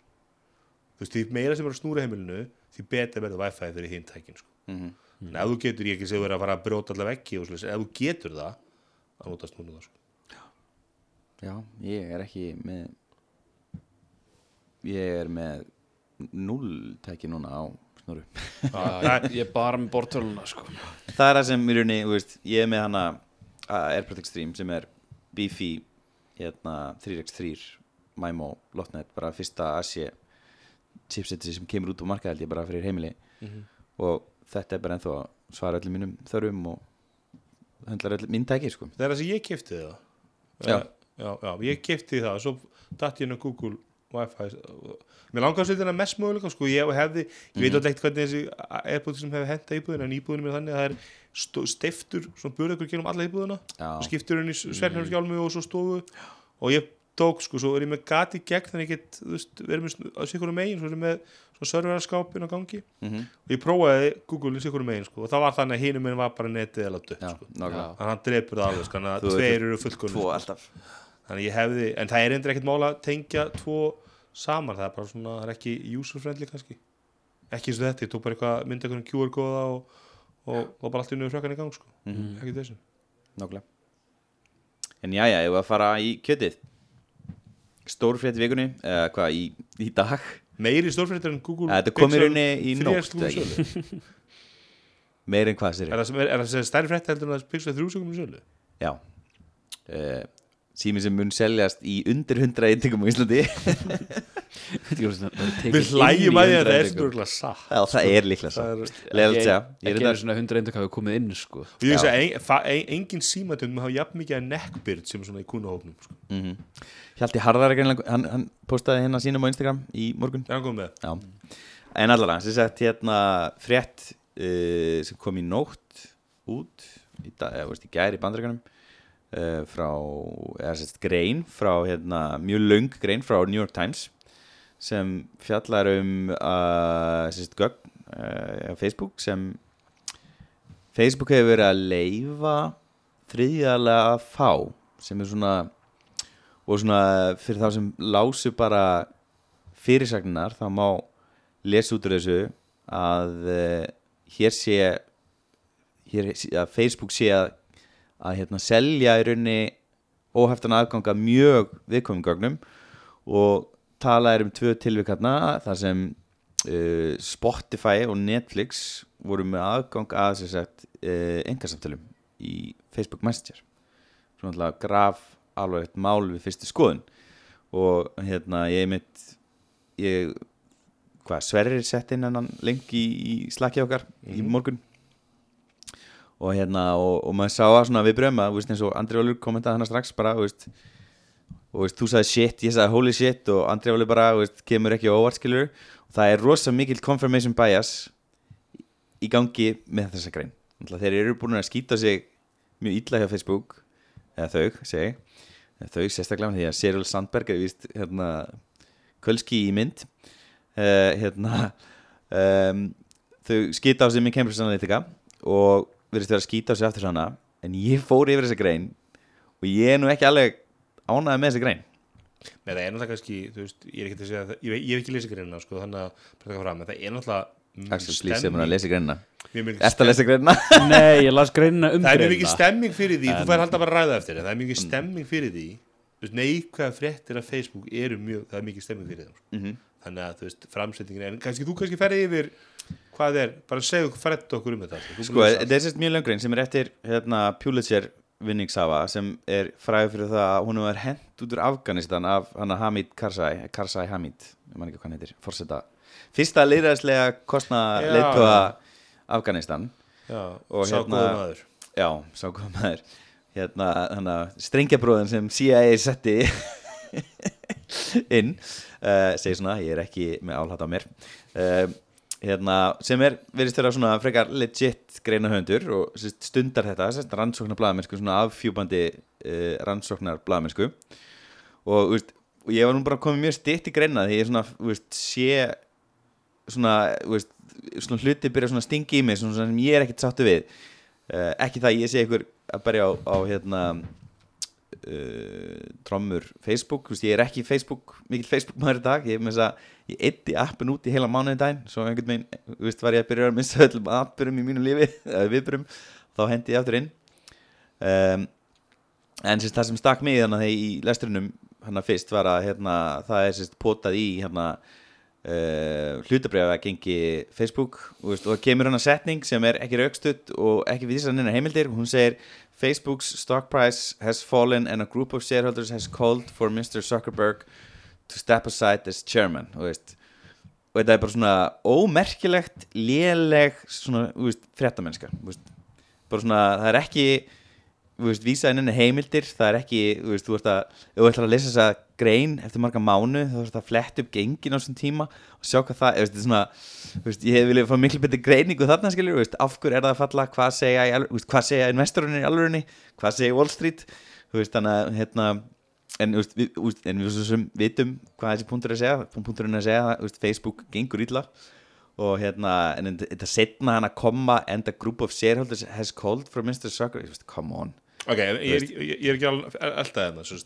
þú veist, því meira sem er á snúru heimilinu því betur verður wifi fyrir hinn tækin sko.
Mhm.
en ef þú getur, ég ekki segja verið að fara að brjóta allavega ekki, og en ef þú getur það að nota snúru það sko.
Já, ég er ekki með Ég er með Null tæki núna á snúru
Það-
Ég er bara með bortöluna sko
Það er það sem í rauninni, þú veist, ég er með hana Airport Extreme sem er hérna, 3x3 Mimo Lotnet, bara fyrsta Asie chipseti sem kemur út á markað held ég bara fyrir heimili. Og þetta er bara ennþá að svara öllum mínum þörfum og höndlar öllum mín tæki sko.
það er það sem ég kefti það.
Já.
já, já, ég kefti það svo datt ég inn á Google Wi-Fi mér langar að setja hérna mest möguleika sko, ég hefði, ég veit alltaf ekkert hvernig þessi Airpods sem hefði henda íbúðin en íbúðin mér þannig að það er steiftur svona burðakur gerum alla íbúðina. Og skiptur henni í svernherskjálmu og svo stofu. Og ég tók sko, svo er ég með gati gegn þannig ég get, þú veist, verið með á sikkurum megin, svo er ég með svona serveraskápin á gangi.
Mm
og ég prófaði Google í sikkurum megin sko, og það var þannig að hinum megin var bara netið eða dött sko. þannig að hann drepur það alveg sko, þannig að tveir eru fullkonum
Tvo
sko.
alltaf.
Þannig að ég hefði, en það er endur ekkert mála að tengja tvo saman, það er bara svona það er ekki user-friendly kannski. Ekki eins og þetta, ég tók bara eitthvað myndi eitthvað QR-kóða og,
Stórfrétt vikunni eða hvað, í, í dag
meiri stórfréttir en Google
Þetta kom í rauninni í
3X
nótt
komið í
ekki?
sölu.
Meir en hvað sér
er það, er, er stærri frétt heldur en að Pixel 3 sem komið í sölu
Já uh, Sími sem mun seljast í undir 100 eintingum á Íslandi.
Við hlægjum að það er stórlega satt
Já, það er líklega
er,
Leðalt
Ég er
Ég
ekki
er
einu svona 100 eintöku hafi komið inn sko.
Og ég veist að ein, fa- ein, engin símatöndum hafa jafn mikið að neckbyrd sem svona í kúnahóknum sko.
mm Hjalti Harðar hann, hann postaði hérna sínum á Instagram í morgun.
Hann komið með?
Já. En allara, sem sagt hérna frétt uh, sem kom í nótt út í, dag, eða, veist, í gæri bandaríkanum uh, frá, eða sérst grein frá hérna, mjög löng grein frá New York Times sem fjallar um uh, sérst gögn uh, á Facebook sem Facebook hefur verið að leifa þriðjalega að fá sem er svona og svona fyrir þá sem lásu bara fyrirsagnar þá má lesa út úr þessu að uh, hér sé hér, að Facebook sé að, að hérna, selja í rauninni óheftan aðgang að mjög viðkomum gögnum og tala er um tvö tilvíkarna þar sem uh, Spotify og Netflix voru með aðgang að uh, engarsamtölum í Facebook Messenger. Svona alltaf graf alveg eitt mál við fyrstu skoðun og hérna ég mitt ég hvað Sverrir sett inn hennan link í, í slakki okkar í morgun og hérna og, og maður sá að svona við bröma eins og Andri Valur kommentaði hana strax bara veist og veist, þú sagði shit, ég sagði holy shit og Andri Valur bara, veist, kemur ekki á óvart skilur og það er rosa mikill confirmation bias í gangi með þessa grein. Þeir eru búin að skýta sig mjög illa hjá Facebook eða þau, segi þau sérstaklega því að Cyril Sandberg er vist hérna, kölski í mynd. Uh, hérna um, þau skýta á sig með Cambridge Analytica og verðist vera að skýta sig aftur svona en ég fór yfir þessa grein og ég er nú ekki alveg ánægði með þessa grein.
Nei, það er náttúrulega kannski, þú veist, ég er ekki að segja það, ég, ég hef ekki lesið greinina, sko, þannig að taka fram, en það er náttúrulega
Axel Blís er að lesa greinina. Að lesa greinina?
Nei, ég las greinina um
það er mjög
greinina.
mikið stemming fyrir því, þú fær halda bara að ræða eftir en það er mjög mikið stemming fyrir því þú veist, neikvæða fréttir af Facebook eru mjög, það er mikið stemming fyrir þeim sko.
Mhm.
þannig að, þú veist, framsettingin en kannski þú kannski ferði yfir hvað er, bara segðu frett okkur um þetta sko.
Þetta er sérst mjög löngrein sem er eftir hérna, Pulitzer vinningshafa sem er fræður fyrir það að hún var hent út úr Afganistan af hana Hamid Karzai Karzai Hamid, ég man ekki hvað hann heitir forseta, fyrsta liðræðslega kostna leittóa Afganistan.
Já,
og hérna-
góða
já, sá hvað maður. Hérna, hérna strengjabróðin sem CIA setti inn. Uh, segir svona, ég er ekki með álætt á mér. Uh, hérna, sem er verðist vera svona frekar legit greina höndur og sérst, stundar þetta sérst, rannsóknar blaðamennsku, svona affjúbandi uh, rannsóknar blaðamennsku og, veist, og ég var nú bara komið mjög stitt í greina því ég svona, veist, sé svona, veist, svona hluti byrja svona að stinga í mig svona sem ég er ekkert sáttu við. Uh, ekki það ég sé ykkur að berja á, á hérna uh, trommur Facebook, veist, ég er ekki Facebook, mikill Facebook maður í dag, ég er með þess að ég eitti appin út í heila mánuðin daginn. Svo einhvern veginn, þú veist, var ég að byrja að missa öllum appurum í mínu lífi, viðburum þá hendi ég aftur inn. Um, en sérst það sem stakk mig þannig að í lesturinnum hann fyrst var að hérna, það er sérst potað í hérna uh, hlutabriða gengi Facebook veist, og það kemur hann að setning sem er ekki raukstutt og ekki við þess að neina heimildir hún segir Facebook's stock price has fallen and a group of shareholders has called for Mr. Zuckerberg to step aside as chairman og, veist, og þetta er bara svona ómerkilegt léleg svona veist, fréttamennska bara svona það er ekki veist, vísa inn henni heimildir það er ekki, þú veist, þú ert að þú ætlar að lesa þessa grein eftir marga mánu þá ert að fletta upp gengin á þessum tíma og sjá hvað það, veist, er svona veist, ég hef viljað fá miklu betur greiningu þarna skilur, af hverju er það að falla hvað segja, hvað segja investorunni í alvörunni hvað segja Wall Street þannig að, hérna en, en við sem vitum hvað þessi punktur er að segja, punkturinn er að segja Facebook gengur illa og hérna, en þetta setna hann að koma and a group of shareholders has called for Mr. Zuckerberg, come on
Ok, ég, ég, ég, ég er ekki alveg alltaf það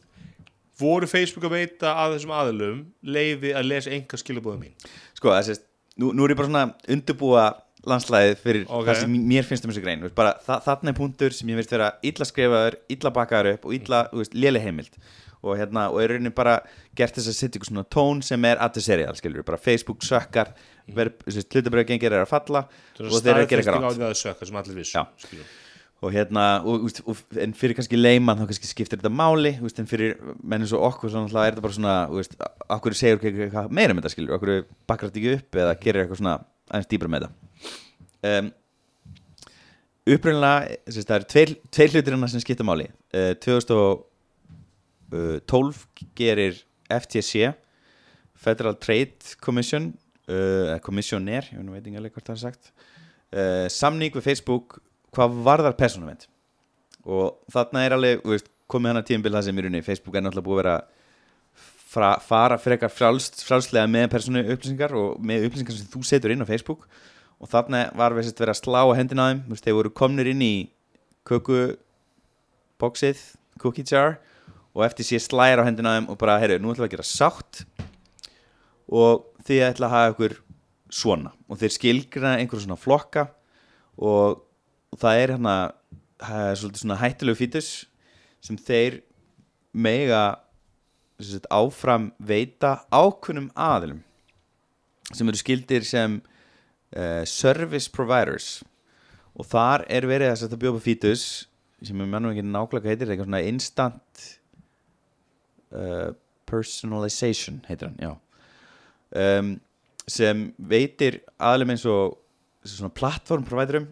voru Facebook að veita að þessum aðilum leiði að lesa enga skilabóða mín?
Sko, sést, nú, nú er ég bara svona að undirbúa landslæðið fyrir
Ok.
það sem mér finnst um þessu grein, veist, bara þa þarna er punktur sem ég veist vera illa skrifaður, illa bakaður upp og illa, þú veist, léli heimild. Og hérna, og er rauninni bara gert þess að setja svona tón sem er adversarial, skilur bara Facebook sökkar, hlutabröðu gengir er að falla og þeir eru að gera eitthvað rátt og hérna, og, og, en fyrir kannski leiman þá kannski skiptir þetta máli úst, en fyrir menn eins og okkur svo náttúrulega er þetta bara svona úst, okkur segur ekki eitthvað meira um þetta skilur, okkur bakkar þetta ekki upp eða gerir eitthvað svona aðeins dýbra með þetta? Um, upprunnilega þess, það eru tveir, tveir hlutir hérna sem skipta máli. Uh, 2012 gerir FTC Federal Trade Commission uh, Commissioner, ég veit ekki alveg hvort það er sagt. Uh, samning við Facebook hvað varðar persónuvend og þarna er alveg veist, komið hann að tíumbil það sem í rauninni Facebook er náttúrulega búið að vera fra, fara frekar frjálst, frjálslega með persónu upplýsingar og með upplýsingar sem þú setur inn á Facebook. Og þarna var við sérst verið að slá á hendina þeim veist, þeir voru komnir inn í kökuboxið cookie jar og eftir sé slæðir á hendina þeim og bara, heyrðu, nú ætlum við að gera sátt og þið ætla að hafa ykkur svona. Og þeir skilgrina einhverjum svona flokka og, og það er hérna það svolítið svona hættulegu fítus sem þeir mega sagt, áfram veita ákunnum aðilum sem eru skildir sem uh, service providers. Og þar er verið að setja bjópa fítus sem ég mannum ekki nákvæmlega heitir eitthvað svona instant uh, personalization heitir hann, já. Um, sem veitir aðlum eins og svona plattform providerum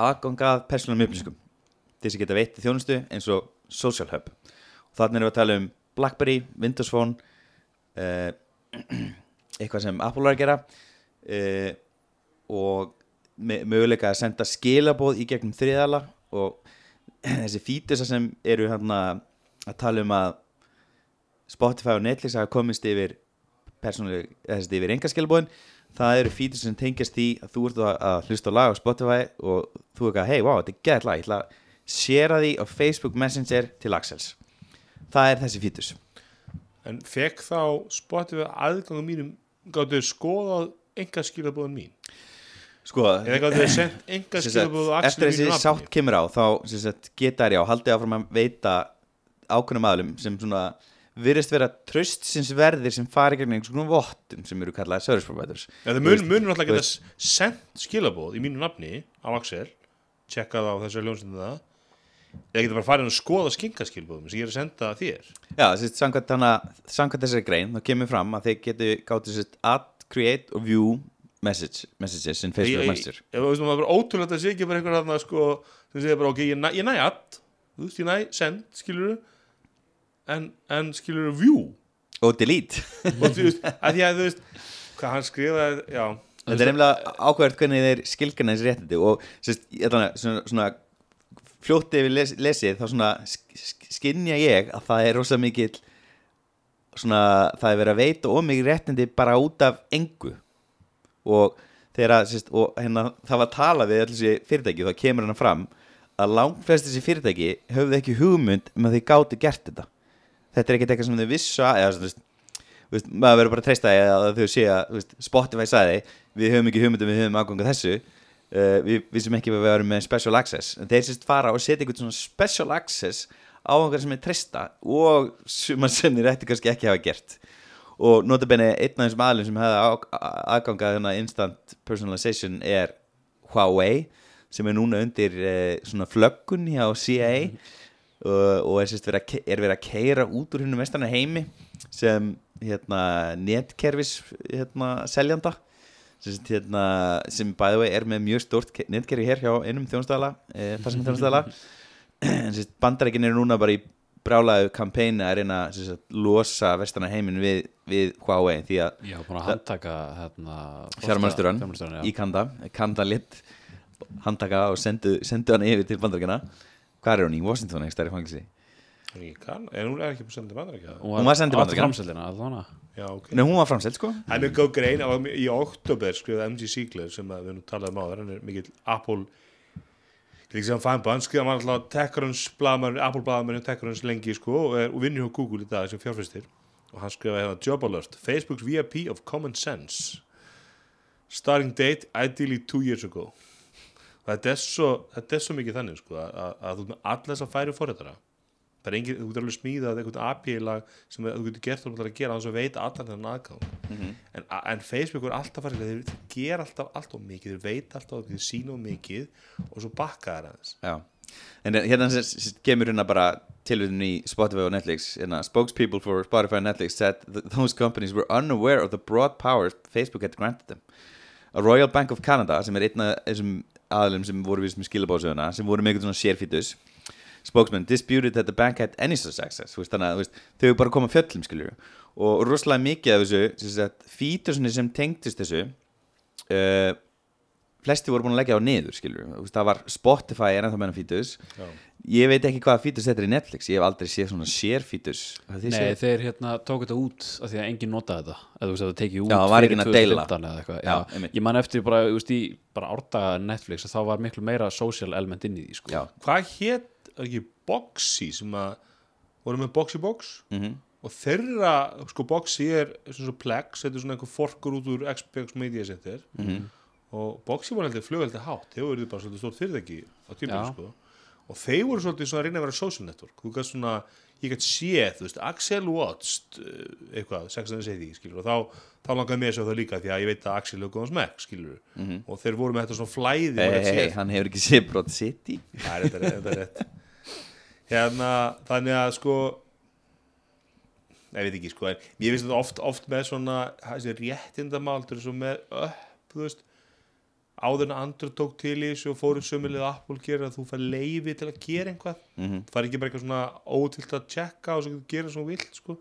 aðgangað persónum upplýsingum. Til þess að geta veitt þjónustu eins og Social Hub. Og þannig erum við að tala um Blackberry, Windows Phone uh, eitthvað sem Apple var að gera uh, og möguleika að senda skilaboð í gegnum þriðala og þessi fítusa sem eru hérna að tala um að Spotify og Netflix hafa komist yfir yfir engaskilabóðin það eru fítur sem tengjast því að þú ert að, hlusta á lag á Spotify og þú er ekki að, hei, wow, þetta er gett lag ég ætla að share því á Facebook Messenger til Axels. Það er þessi fítus
En fekk þá Spotify aðgangum mínum? Gáttu þau skoðað enga skilabóðin mín?
Sko, eftir þessi sátt kemur á þá geta þær já, haldið áfram að veita ákveðnum aðlum sem svona virðist vera tröstsins verðir sem fari gegn einhvers konar vottum sem eru kallaði service providers.
Ja, það mun, munum náttúrulega geta sendt skilabóð í mínu nafni á Axel tjekkað á þessu ljónsinu það eða geta bara farið og skoða skinkaskilbóðum sem ég er að senda þér.
Já, þessi, samkvæmt, hana, samkvæmt þessari grein þá kemur fram að þeir getu sérst add, create og view message, messages in Facebook Messenger
þú veist, maður bara ótrúlega að sé ekki bara einhver þarna sko, sem segir bara, ok, ég næ, ég næ add. Þú veist, ég næ send, skilur en, en skilur view?
Og delete.
Og þú veist, að því að þú veist hvað hann skrifaði, já.
Þetta er nefnilega ákveðert hvernig þeir skilgana þessi réttindi og sérst, að svona, svona fljótti yfir les, lesið þá svona sk- sk- skynja ég að það er rosa mikill svona það er verið að veita og mikið réttindi bara út af engu. Og þegar að sérst, og hérna það var að tala við allir þessi fyrirtæki þá kemur hann fram að langflest þessi fyrirtæki höfðu ekki hugmynd um að þeir gátu gert þetta þetta er ekkert eitthvað sem þau vissu að eða, veist, þú veist, maður verður bara að treysta að þau sé að þú veist, Spotify sagði við höfum ekki hugmyndum, við höfum aðganga þessu. Uh, við vissum ekki að við varum með special access. En þeir sérst fara og setja einhvern svona special access á einhver sem er treysta og sem þeir ætti kannski ekki hafa gert. Og notabenni einn af þessum aðlum sem hefði aðgangað þennan instant personalization er Huawei sem er núna undir uh, svona flöggun hjá CIA uh, og er, sérst, ke- er verið að keira út úr hennum vestana heimi sem hérna, netkerfis hérna, seljanda. Sérst, hérna, sem the way er með mjög stórt ke- netkerfi hér hjá einum þjónustæðala eh, sérst, bandarækin eru núna bara í brálaðu kampæni að reyna að losa vestana heimin við, við Huawei því að
Já, búin að handtaka hérna,
fjármálstjóran, í. Kanda Kanda lit handtaka og sendu, sendu hann yfir til bandarækina hvað er hún? Í Washington ekki stærri fangilsi
Ég kann, en hún er ekki búin að senda bandar ekki
Hún var send til Bandaríkjanna.
framseldina, allavega
Já, ok.
Nei, hún var framselt sko.
Það er mjög góð grein á, í oktober skrifaði MG Siegler sem að við nú talaðum á hann er mikill Apple sem hann fæmba, hann skrifaði hann alltaf TechCrunch blaðamenn, Apple og TechCrunch lengi sko og, er, og vinnur hjá Google í dag sem fjárfæstir og hann skrifaði hérna Job Alert, Facebook's VIP of Common Sense. Starting date ideally two years ago þetta er svo, þetta er svo mikið þannig sko að, að, að þú með allir þess að færi fórhættara það er engin, þú getur alveg smíðað einhvern API-lag sem þú getur gert þú að gera þannig að veita allan þennan aðgang. En, en Facebook er alltaf farið þeir, þeir gera alltaf alltaf mikið, þeir veita alltaf þeir sína mikið og svo bakka þær aðeins.
Já. En hérna sem sem kemur hérna bara tilvíðin í Spotify og Netflix hérna, Spokespeople for Spotify and Netflix said those companies were unaware of the broad powers Facebook had granted them. A Royal Bank of Canada sem er einn af þessum aðlum sem voru við sem skilabóðsöðuna sem voru með eitthvað svona sérfítus spokesman disputed that the bank had any such access. Veist, þannig að þau bara koma fjöllum skiljur og rosalega mikið af þessu fítusinni sem tengdist þessu uh, flesti voru búin að leggja á niður skiljur veist, það var Spotify er ennþá meina fítus
Já.
ég veit ekki hvaða fítus þetta er í Netflix ég hef aldrei séð svona sérfítus
Nei, þeir hérna tók þetta út af því að enginn notaði þetta eða þú veist að það tekið út
Já, það var enginn að deila.
2015 eða eitthvað.
Já,
Já,
einmitt.
ég man eftir bara, þú veist, í bara árdaga Netflix þá var miklu meira social element inn í því sko.
já,
hvað hétt, er ekki Boxy sem að voru með Boxy Box
mhm
og þeirra, sko Boxy er svona svo Plex, þetta er svona einhver forkur út úr XPX Media Center
Mhm.
Og Boxy var heldur flugveldi hátt. Þeir voru bara svolítið stórt fyrirtæki á tímur sko. og þeir voru svolítið svona að reyna að vera social network. Þú gæst svona, ég gætt séð þú veist, Axel watched uh, eitthvað, sex and the city, skilur og þá, þá langaði mér svo það líka því að ég veit að Axel er góðan smekk, skilur og þeir voru með þetta svona flæði.
Hey, hey, hey, hann hefur ekki séð Broad City.
Það er þetta, þetta er rétt. Hérna, þannig að sko Ég veit ekki sko en Ég finnst þetta oft, oft með svona þessi réttindamál þetta er svo með upp, þú veist áður en Android tók til í þessu og fóru sömulega Apple gera að þú fær leifi til að gera eitthvað.
Mhm.
þú fær ekki bara eitthvað svona ótilt að checka og svo getur gera svona vilt sko.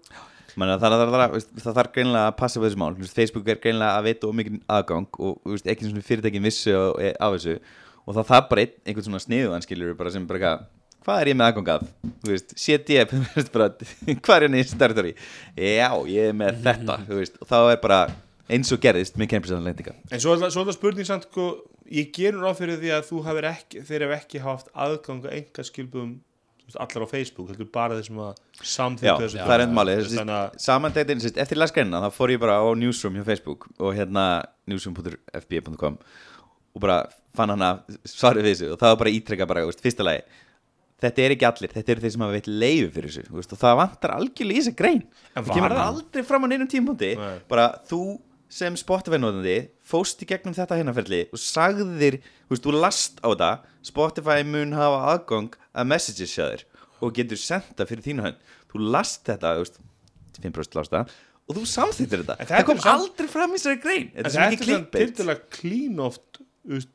Það, það, það, það, það þarf greinlega að passa við þessu mál. Facebook er greinlega að veita ómikið aðgang og veist, ekki svona fyrirtækin vissu á, á þessu. Og það þarf bara ein, einhvern svona sniðuðan skilur bara sem bara eitthvað hvað er ég með aðgang að, þú veist, CDF hvað er henni í þessu territory? Já, ég er með þetta þú veist, og þá er bara eins og gerðist með Cambridge Analytica.
En svo er það- spurning samt sko, ég gerur á fyrir því að þú hafir ekki þeir hef ekki haft aðgang að enga skilbum allar á Facebook, heldur bara þeir sem að samþykja þessu.
það er enn máli
þannig að
samandegtin, eftir ég las greinina þá fór ég bara á newsroom hjá Facebook og hérna newsroom.fb.com og bara fann hana svarið við þessu og það var bara ítrekka bara, veist, fyrsta lagi þetta er ekki allir, þetta eru þeir sem hafa veitt leiði fyrir þessu, veist, og það vantar algjörlega í þessa grein.
En
það kemur aldrei fram á neinum tímpúndi
Nei.
bara þú sem Spotify-nóðandi fóst í gegnum þetta hinnaferli og sagðir, þú veist, þú last á þetta Spotify mun hafa aðgang að messages hjá þér og getur senda fyrir þínu hönd, þú last þetta þú veist, 5% lasta og þú samþýttir þetta,
En
það,
þetta
kom
er samt-
aldrei fram í þessari grein. Þetta er
þetta
svo
er
ekki
svona
klippið
tildulega clean oft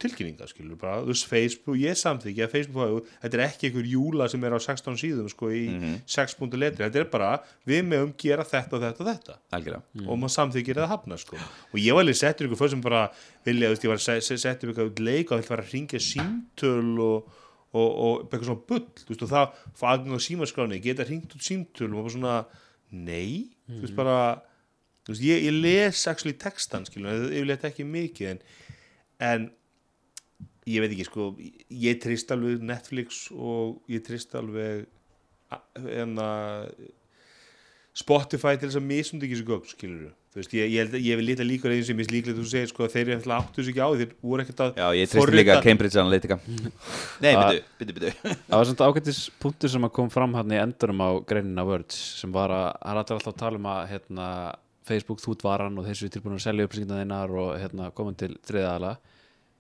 tilkynningar skilur bara, þú veist Facebook, ég samþykja að Facebook þetta er ekki einhver júla sem er á 16 síðum sko í
Mhm.
6 punktu letri, þetta er bara við meðum gera þetta og þetta og þetta.
Algjörlega.
Og maður samþykir eða hafna sko. Og ég var alveg settur ykkur fyrir sem bara vilja, þú veist, ég var að se- se- setja upp eitthvað leik og það var að ringja símtöl og, og, og eitthvað svona bull veist, og það, fagn og símaskráni geta ringt út símtöl og maður bara svona nei, þú veist bara þú veist, ég, ég les actually textan skilur, ég vil þetta ekki mikið en, en ég veit ekki sko, ég trist alveg Netflix og ég trist alveg að Spotify til þess að misund ekki þessu gögn skilur þú veist, ég, ég, ég vil lita líka eins sem ég líklega þú segir sko þeir eru alltaf áttu þessu ekki á því þeir voru ekkert að
já, ég treysti líka Cambridge Analytica. Nei, byttu, byttu, byttu
Það var svona ágættis punktur sem að kom fram hann í endurum á greinina Words sem var að, hann er alltaf að tala um að hérna, Facebook þú varan og þessu er tilbúin að selja upplýsingarna þeinar og hérna, koma til þriðaðala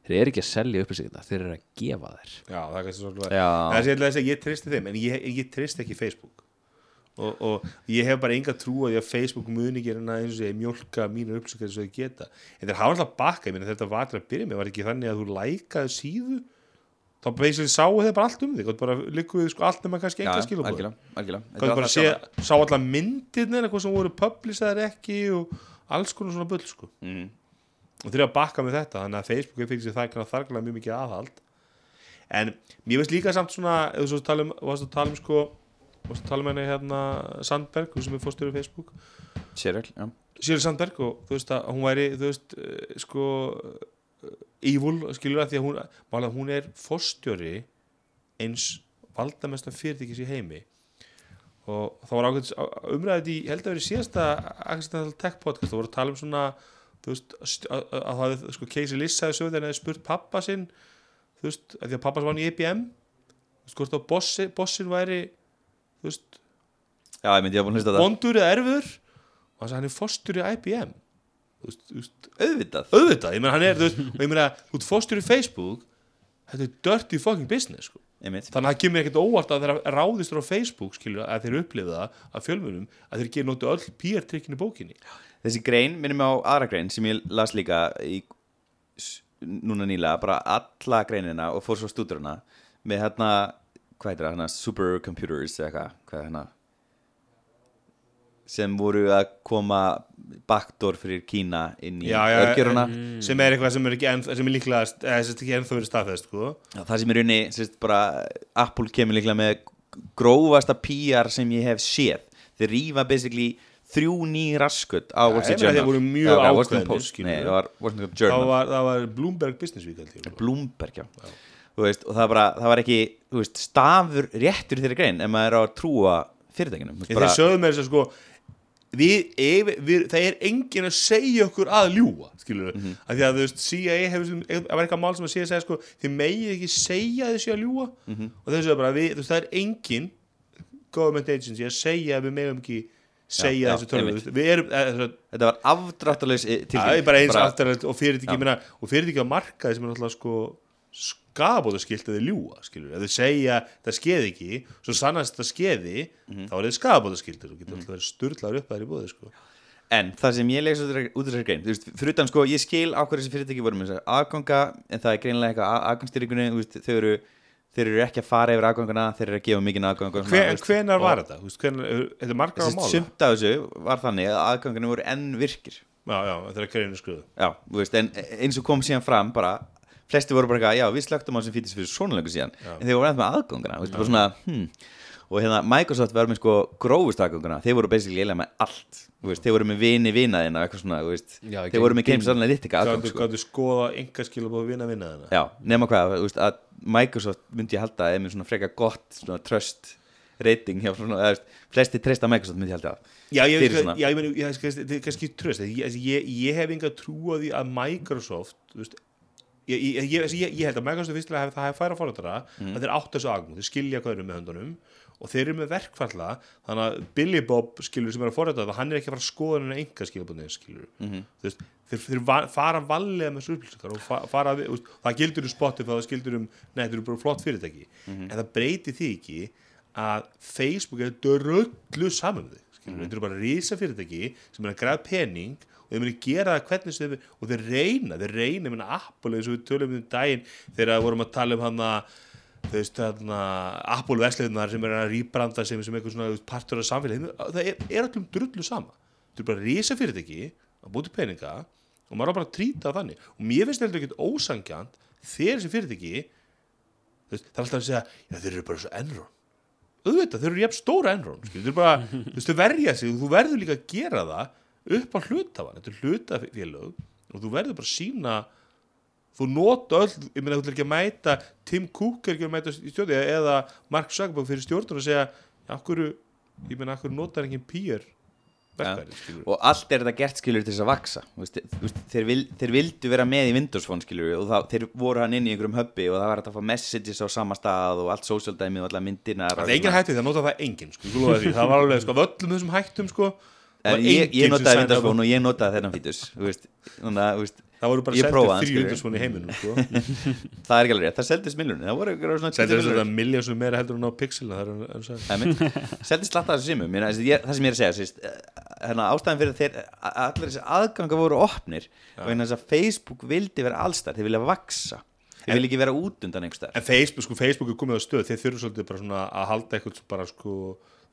þeir eru ekki að selja upplýsingarna, þeir eru að gefa þær.
Já, það er kannski
Já.
það er að segja, ég tristi þeim en ég, ég tristi ekki Facebook. Og, og ég hef bara enga trú að því að Facebook muni gera hana eins og ég mjólka mínu upplýsingar eins og ég geta. En þeir hafa alltaf bakka, ég meina þetta var til að byrja með var ekki þannig að þú lækaði síðu? Þá basically sáu þeir bara allt um þig bara líkuðu sko allt nema kannski
já,
enga skilabóð
alltaf
sá allar myndirnir eitthvað sem voru og alls konar svona bull sko.
Mhm.
Og eru að bakka með þetta þannig að Facebook er fyrir sig það kannar þarglega mjög mikið aðhald. En mér veist líka samt svona þú svo tala um, varst að tala um sko varst að tala um henni hérna Sandberg hún sem er fórstöru Facebook.
Cheryl, já.
Sjöri Sandberg og þú veist að hún væri þú veist eh, sko eh, evil skilur að því að hún, málega, hún er fórstjóri eins valdamesta fyrirtækis í heimi. Og það var ákveðs umræðið í, held að vera í síðasta Accidental Tech podcast, það voru að tala um svona þú veist, st- að að það sko Casey Liss hefði sögð þegar hann hefði spurt pappa sinn þú veist, að því að pappa sem var í IBM þú veist, hvort að bossi, bossin væri þú veist,
Já, ég myndi að búin að hlusta á það.
vondur eða erfur og hann sagði hann er fórstur í IBM þú veist, þú veist,
Auðvitað.
auðvitað, ég meina hann er þú veist, og ég meina, þú ert fórstur í Facebook þetta er dirty fucking business sko. Þannig að það kemur ekkert óvart að þeirra ráðistur á Facebook skilur að þeir upplifa það að fjölmunum að þeir gera nóttu öll PR-trykkin í bókinni
Þessi grein minnum á aðra grein sem ég las líka í, núna nýlega, bara alla greinina og fór svo stúdurna með hérna, hvað heitir það, hérna supercomputers eða eitthvað, hvað er hérna sem voru að koma backdoor fyrir Kína inn í örgjöruna
sem er eitthvað sem er, enn, sem er líklega eða sem er ekki ennþá verið staðfest sko.
það sem er unni, sérst bara Apple kemur líklega með grófasta PR sem ég hef séð þeir rífa basically þrjú ný raskut á Wall Street Journal
voru mjög
Já,
við.
það var
það, það Bloomberg Business Week.
Bloomberg, já, Þú veist, og það, var það var ekki veist, stafur réttur í þeirri grein ef maður er á að trúa fyrirtækinu Þú veist,
Þeir sögðu með þess að sko við, ef, við, það er enginn að segja okkur að ljúa skilur við,
Mhm.
af því að þú veist CIA hefur, það var eitthvað mál sem að CIA segja sko, þið megið ekki segja þessi að ljúa
Mhm.
og þessu er bara, við, þú veist, það er enginn government agency að segja að við megum ekki segja
Já,
þessu tölvu. eða,
þetta var
er aftur og fyrirtæki, meina, og fyrirtæki á markaði sem er náttúrulega sko skabóta skilt að þið ljúa, skilur ef þið segja það skeði ekki, svo sannast það skeði,
Mhm.
þá er þið skabóta skiltur og getur alltaf verið sturlaður upp að það í búið, sko.
En það sem ég leik út úr þessari grein, þú veist, fyrir utan sko, ég skil á hverju þessi fyrirtæki voru með þessar aðganga, en það er greinilega eitthvað aðgangstýringunni, þú veist, þau eru, þeir eru ekki að fara yfir aðgangana, þeir eru að gefa mikinn aðgang. og svona,
Hver,
þú
en
veist,
hvenar var þetta? Veist, hvenar, þetta er margar á mála
sumt af þessu var þannig að aðgangana voru enn virkir.
Já, já, þetta er greinu skriðu
Já, veist, en eins og kom síðan fram bara, flesti voru bara já, við slögtum á sem fýtis fyrir svona lengur síðan, en þeir voru ennþá með aðgangana, þú veist, bara svona, hm, og hérna Microsoft var með sko grófust aðgangana, þeir voru basically eiginlega með allt, veist, þeir voru með vini vinaðina, eitthvað svona,
Já,
þeir voru með Games Analytica aðgang,
Gáttu
sko.
gáttu skoða enga skilur búið að vinna vinna þarna
Já, nema hvað, veist, að Microsoft myndi ég halda er með svona freka gott svona trust rating hjá svona, eða, flesti treysta Microsoft myndi ég halda það.
Já, ég, kannski, þetta er kannski tröst ég, ég, ég hef enga trú á því að Microsoft þú veist, ég, ég, ég, ég, held að Microsoft fyrstilega hef, það hef færa fórhaldara
Mhm.
að þeir átt þessu agum, þeir skilja eru með höndunum og þeir eru með verkfalla þannig að Billy Bob skilur sem er að fórhaldara hann er ekki að fara að skoða henni enga skilabunni skilur
Mhm.
þú veist, þeir, þeir fara valega með upplýsingar og fa, fara við, veist, það gildur um Spotify það gildur um, nei, þetta eru bara flott fyrirtæki
Mhm.
en það breyti því ekki að Facebook er dröllu saman með þig skilur, þetta eru bara rísa fyrirtæki sem er að græða pening og þeir muni gera það hvernig sem þeir og þeir reyna, þeir reyna, ég meina Apple eins og við tölum um daginn þegar vorum að tala um hann að þú veist, þarna, Apple vesliðunar sem er að rýbranda sem, sem eitthvað svona þú veist, partur af samfélagi, það er, er allum drullu sama. Þetta er bara rísa fyrirtæki að búti peninga og maður á bara að trýta þannig. Og mér finnst þetta ekkert ósangjant þegar þessi fyrirtæki þú veist, það er alltaf að segja já þeir eru bara svo Enron auðvitað, þeir eru jafn stóra Enron skilur, þeir eru bara, þú veist, verja sig og þú verður líka að gera það upp á hlutafan þetta er hlutafélög og þú verður bara að sína þú nota öll, ég meina þú ætlar ekki að mæta Tim Cook er ekki að mæta í stjórn eða Mark Zuckerberg fyrir stjórnur og segja já, akkur, ég meina, akkur notar engin pýr skilur
og allt er þetta gert skilur til þess að vaksa veist, þeir, vil, þeir vildu vera með í Windows Phone skilur og það, þeir voru hann inn í einhverjum hubbi og það var að fá messages á sama stað og allt social dæmi og allar myndirnar
Það er engin hætti því, það nota það engin sko, það var alveg, sko, öllum þessum hættum sko,
ég,
enginn
ég notaði Windows. Phone og ég notaði þennan fítus þannig að
það voru bara
skilurðu.
Windows Phone í heiminum sko.
það er ekki alveg rétt, það seldist millunni það voru ykkur svona 10
seldur þess að
milljónir.
það miljón sem meira heldur en á.
Einmitt. seldist slatt af þessu simum Mér, það sem ég er að segja sést, hérna, ástæðan fyrir þeir allir þessi aðganga voru opnir og einn þess að Facebook vildi vera allstar þeir vilja vaksa þeir vilja ekki vera út undan einhver
en Facebook, sko, Facebook er komið á stöð þeir þurfa svolítið bara svona að halda eitthvað bara sko,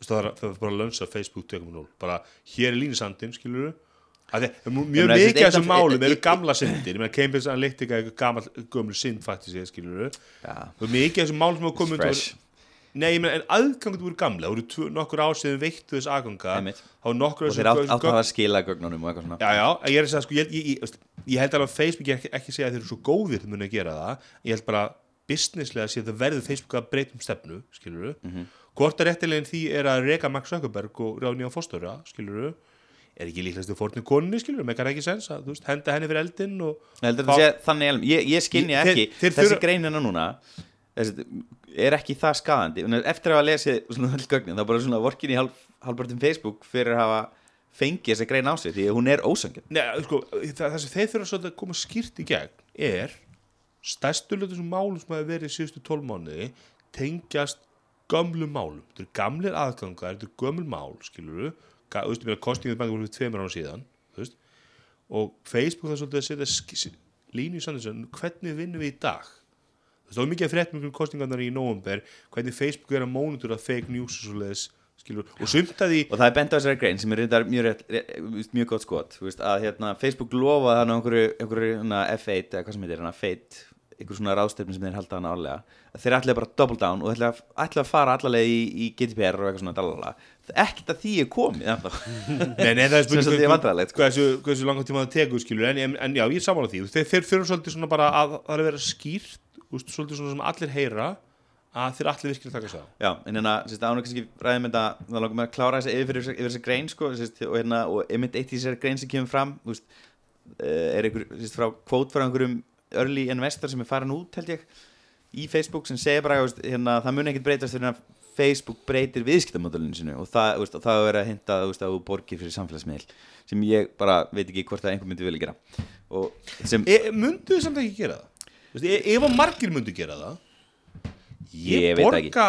það er, bara að lönsa Facebook 2.0, bara hér er línusandinn skilur þú mjög
Ég
mikið af þessum málum eru
ég-
gamla syndir. Ég Cambridge Analytica er gammal gömul synd faktisk, skilur
Já.
og mikið af þessum málum sem hafa komið. Nei, ég en aðgangur voru gamla, voru nokkur sem veittu þess aðganga.
Og þeir átt, að hafa skila gögnunum og eitthvað svona.
Já, já, ég er að segja, sko, ég, ég, ég, ég held alveg að Facebook ég ekki, ekki segja að þeir eru svo góðir til muni að gera það, ég held bara businesslega að það verður Facebook að breyta um stefnu, skilur þú,
Mhm.
hvort að réttilegin því er að reka Max Zuckerberg og ráða nýja fórstöra, skilur þú, er ekki líklegast þú fórnir konni, skilur þú, mekkar ekki sens að, veist, henda henni fyrir
að sé þannig ég, ég skinja
Þeir-
ekki,
þeir
þessi
þurfa-
greinina núna. Þessi, er ekki það skadandi eftir að hafa lesið svona öll gögnin þá bara svona vorkin í halv, halvpartum Facebook fyrir að hafa fengið þessa grein á sig því að hún er ósangjönd
Nei, sko, það, það sem þeir þurfa að koma skýrt í gegn er stærstu hlutu sem málum sem hafa verið í síðustu tólmánuði tengjast gömlu málum. Þetta eru gamlir aðgangar, þetta eru gömul mál skilur að kostingið banka fyrir tveimur ára síðan veist, og Facebook það svolítið að setja línu í sannins hvernig vinnum við í dag það var mikið að fréttum ykkur kostingarnar í nóvember hvernig Facebook er að mónutura fake news og svoleiðis, skilur, og sumt að því
og það er bent á þessari grein sem er mjög, rétt, mjög gott skot veist, að hérna, Facebook lofaði hann á einhverju, einhverju hérna, F8 eða hvað sem heitir hérna, Fate einhver svona ráðstefni sem þeir halda hann álega þeir ætlaði bara double down og að, ætlaði að fara allavega í, í GDPR og eitthvað svona dalala. Ekkert að því er komið
nei, það er
svolítið vandræðalegt, sko.
hversu, hversu langan tíma það tekur skilur en, en, en já, ég er saman á því þeir, þeir fyrir svolítið svona bara að það er að vera skýrt úst, svolítið svona sem allir heyra að þeir allir virkilega taka á.
Já, en hérna, ánum kannski ræðum þetta, þá langar maður að klára þessa yfir, yfir, yfir þessa grein, sko, sérst, og hérna, og einmitt eitt í þessari grein sem kemur fram, þú veist, eh, er einhver, sérst, frá kvót frá einhverjum early investor sem er farin út, held ég, í Facebook sem segir bara, þú veist, hérna, það mun ekkert breytast þegar Facebook breytir viðskiptamodellinu sinu og það, veist, það er að hinta, að þú borgir fyrir samfélagsmiðl, sem ég bara veit ekki hvort að einhver myndi vilja gera. Sem,
e, Mundu þið samt ekki gera það? E, ef að margir mundu gera það Ég,
Ég veit það ekki.
borga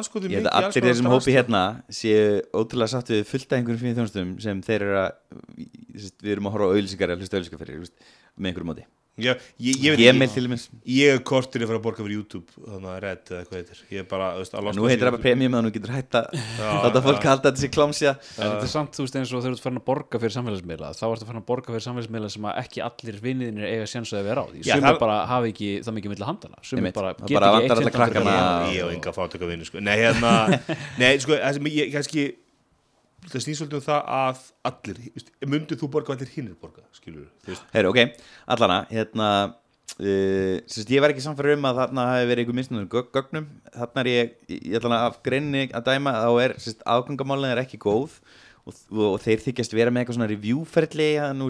anskotum
Ég held að allir þessum hópi hérna séu ótrúlega sátt við fullt af einhverjum fyrir þjónustum sem þeir eru að við erum að horfa á veist, með einhverjum móti
Ég, ég, ég,
til dæmis.
Ég er kortir að fara að borga fyrir YouTube Þannig að Red eða hvað heitir. Ég er bara, þú veist, að losna
Nú heitir það bara premium að nú getur hægt að láta fólk halda þetta sér klámsja
En þetta er samt, þú veist, eins og þegar þú ert farin að borga fyrir samfélagsmiðla þá ertu farin að borga fyrir samfélagsmiðla sem að ekki allir vinniðinir eiga sjans að vera á því.
Já, það-
bara hafa ekki það mikið milli handana
Einmitt.
bara
bara
ekki
vantar
eitt að-
Ég að sko. Nei, hérna, sko, það Það snýst svolítið um það að allir, myndið þú borga allir hinnir borga, skilur
Heyru, ok, allana, hérna uh, sérst, ég var ekki samfæður um að þarna hafi verið einhver misnum gögnum. Þarna er ég, ég ætla af greinni að dæma þá er, sérst, afgangamálin er ekki góð og, og, þeir þykjast vera með eitthvað svona að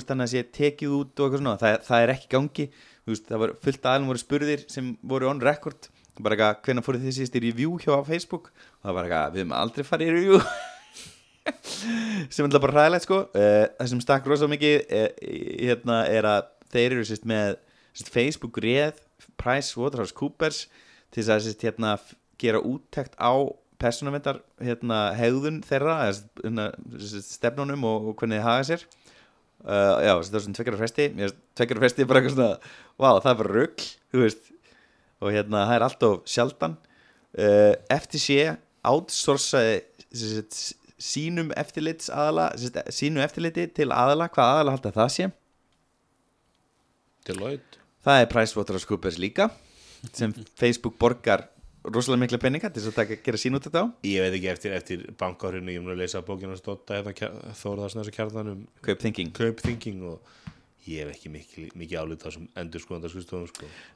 veist þannig að sé tekið út og eitthvað svona, það, það er ekki gangi. Veist, það var fullt aðlum voru spurðir sem voru on record. Bara eitthvað, hvenær fóruð þið síðast í review hjá Facebook? Og það var eitthvað, við höfum aldrei farið í review sem er bara hræðilegt sko. Uh, það sem stakk rosa mikið uh, hérna er að þeir eru sérst með sérst, Facebook réð PricewaterhouseCoopers til þess að sérst, hérna, gera úttekt á persónavendar hérna, hegðun þeirra hérna, stefnunum og, og hvernig þið haga sér. Uh, já, það er svona tveggjara fresti. Tveggjara fresti er bara eitthvað svona vá, það er bara rugg, og hérna, það er alltof sjaldan. FTC outsourcaði sínum eftirlits aðala sínu eftirliti til aðala hvað aðala halda það sé?
Deloitte.
Það er PricewaterhouseCoopers líka sem Facebook borgar rosalega mikla peninga til þess að taka, gera sín út þetta á.
Ég veit ekki eftir, eftir bankárinu Ég mun að lesa bókina að stóta hérna Þóraðarsnæðs og kjarnan um
Kaup Thinking
kaupthinking og ég hef ekki mikið, mikið álið það sem endur sko það sko,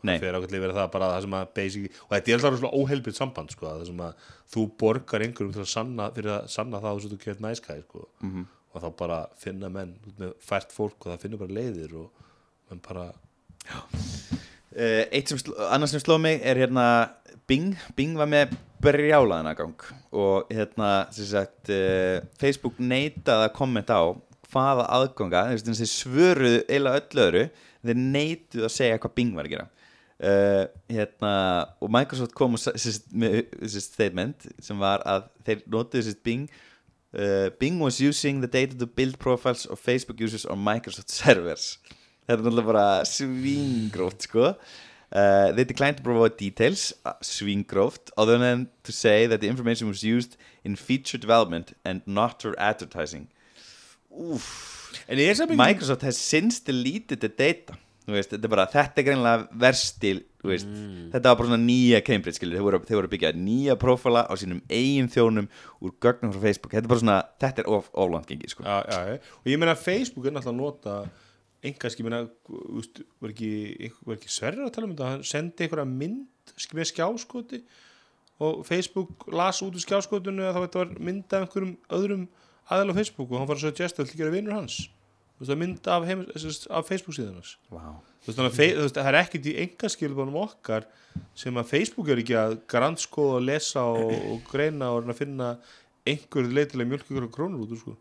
það fer ákveðlega verið það bara það sem að basic, og þetta er alltaf svona óheilbyrð samband sko, það sem að þú borgar einhverjum til að sanna, fyrir að sanna það sem þú kert næskæð sko. -hmm. og þá bara finna menn með fært fólk og það finnur bara leiðir og menn bara
uh, Eitt sem, annars sem sló mig er hérna Bing, Bing var með brjálaðan aðgang og hérna sagt, uh, Facebook neitaði að kommenta á hvaða aðganga þeir svöruðu eila öll öðru þeir neituðu að segja hvað Bing var að gera. Uh, hérna, og Microsoft kom sagt, með þessi statement sem var að þeir notuðu þessi Bing uh, Bing was using the data to build profiles of Facebook users on Microsoft servers. Þetta er náttúrulega bara svingróft sko. Uh, they declined to provide details, uh, svingróft, other than to say that the information was used in feature development and not for advertising. Microsoft has since deleted the data. Veist, þetta er bara, þetta er greinlega verstil, veist, þetta var bara svona nýja Cambridge, skilur, þeir voru, þeir voru að byggja nýja prófala á sínum eigin þjónum úr gögnum frá Facebook, þetta er bara svona, þetta er of, oflant gengið, sko.
já, já, já. og ég meina Facebook er náttúrulega að nota einhverski, ég meina var ekki, ekki sverður að tala um þetta hann sendi einhverja mynd með skjáskoti og Facebook las út úr skjáskotinu að það var mynd af einhverjum öðrum aðeins á Facebook og hann var að suggesta að gera vinnur hans? Þú veist, það er mynd af, heim, af Facebook síðan hans.
Wow.
Þú veist, þannig að það er ekkert í engaskilbánum okkar sem að Facebook er ekki að grannskoða og lesa og, og greina og að finna einhver leitilega mjölk ykkur krónur út sko.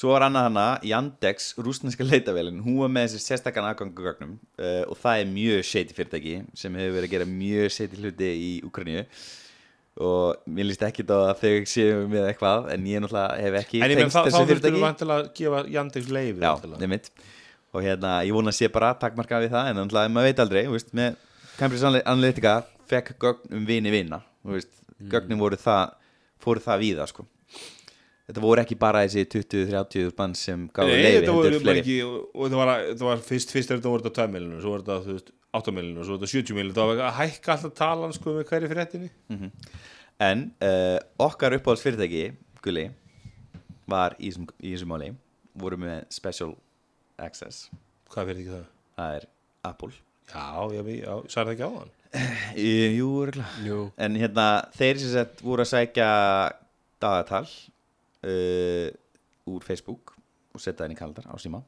Svo var annað hana, Yandex, rúsneska leitavélin, hún var með þessi sérstakann aðgangagögnum uh, og það er mjög shady fyrirtæki sem hefur verið að gera mjög shady hluti í Ukraínu og mér líst ekki á að þau séu með eitthvað en ég náttúrulega hef ekki
En ég menn þá, þá þurftum við vantilega að gefa Yandex leifi
Já, nefnitt og hérna, ég vona að sé bara takmarka við það en náttúrulega, maður veit aldrei, veist, með Cambridge Analytica fekk gögn um vini vina, veist, gögnin voru það fóru það víða, sko. Þetta voru ekki bara þessi 20-30 bann sem fleiri.
ekki og þetta var, fyrst, fyrst er þetta voru þetta 2 miljonur svo voru þetta, þú veist, 8 miljonur svo voru þetta 70 miljonur, það var að hækka alltaf talan sko með hverju fréttinni
En uh, okkar uppáhalds fyrirtæki, Gulli, var í þessum- í þessu máli, voru með Special Access,
Hvað fyrir ekki það?
það er Apple.
Já, já, já, sagði það ekki á hann
Í, jú.
Jú.
En hérna, þeir sem sett voru að sækja dagatal uh, úr Facebook og setja það inn í kaldar á síma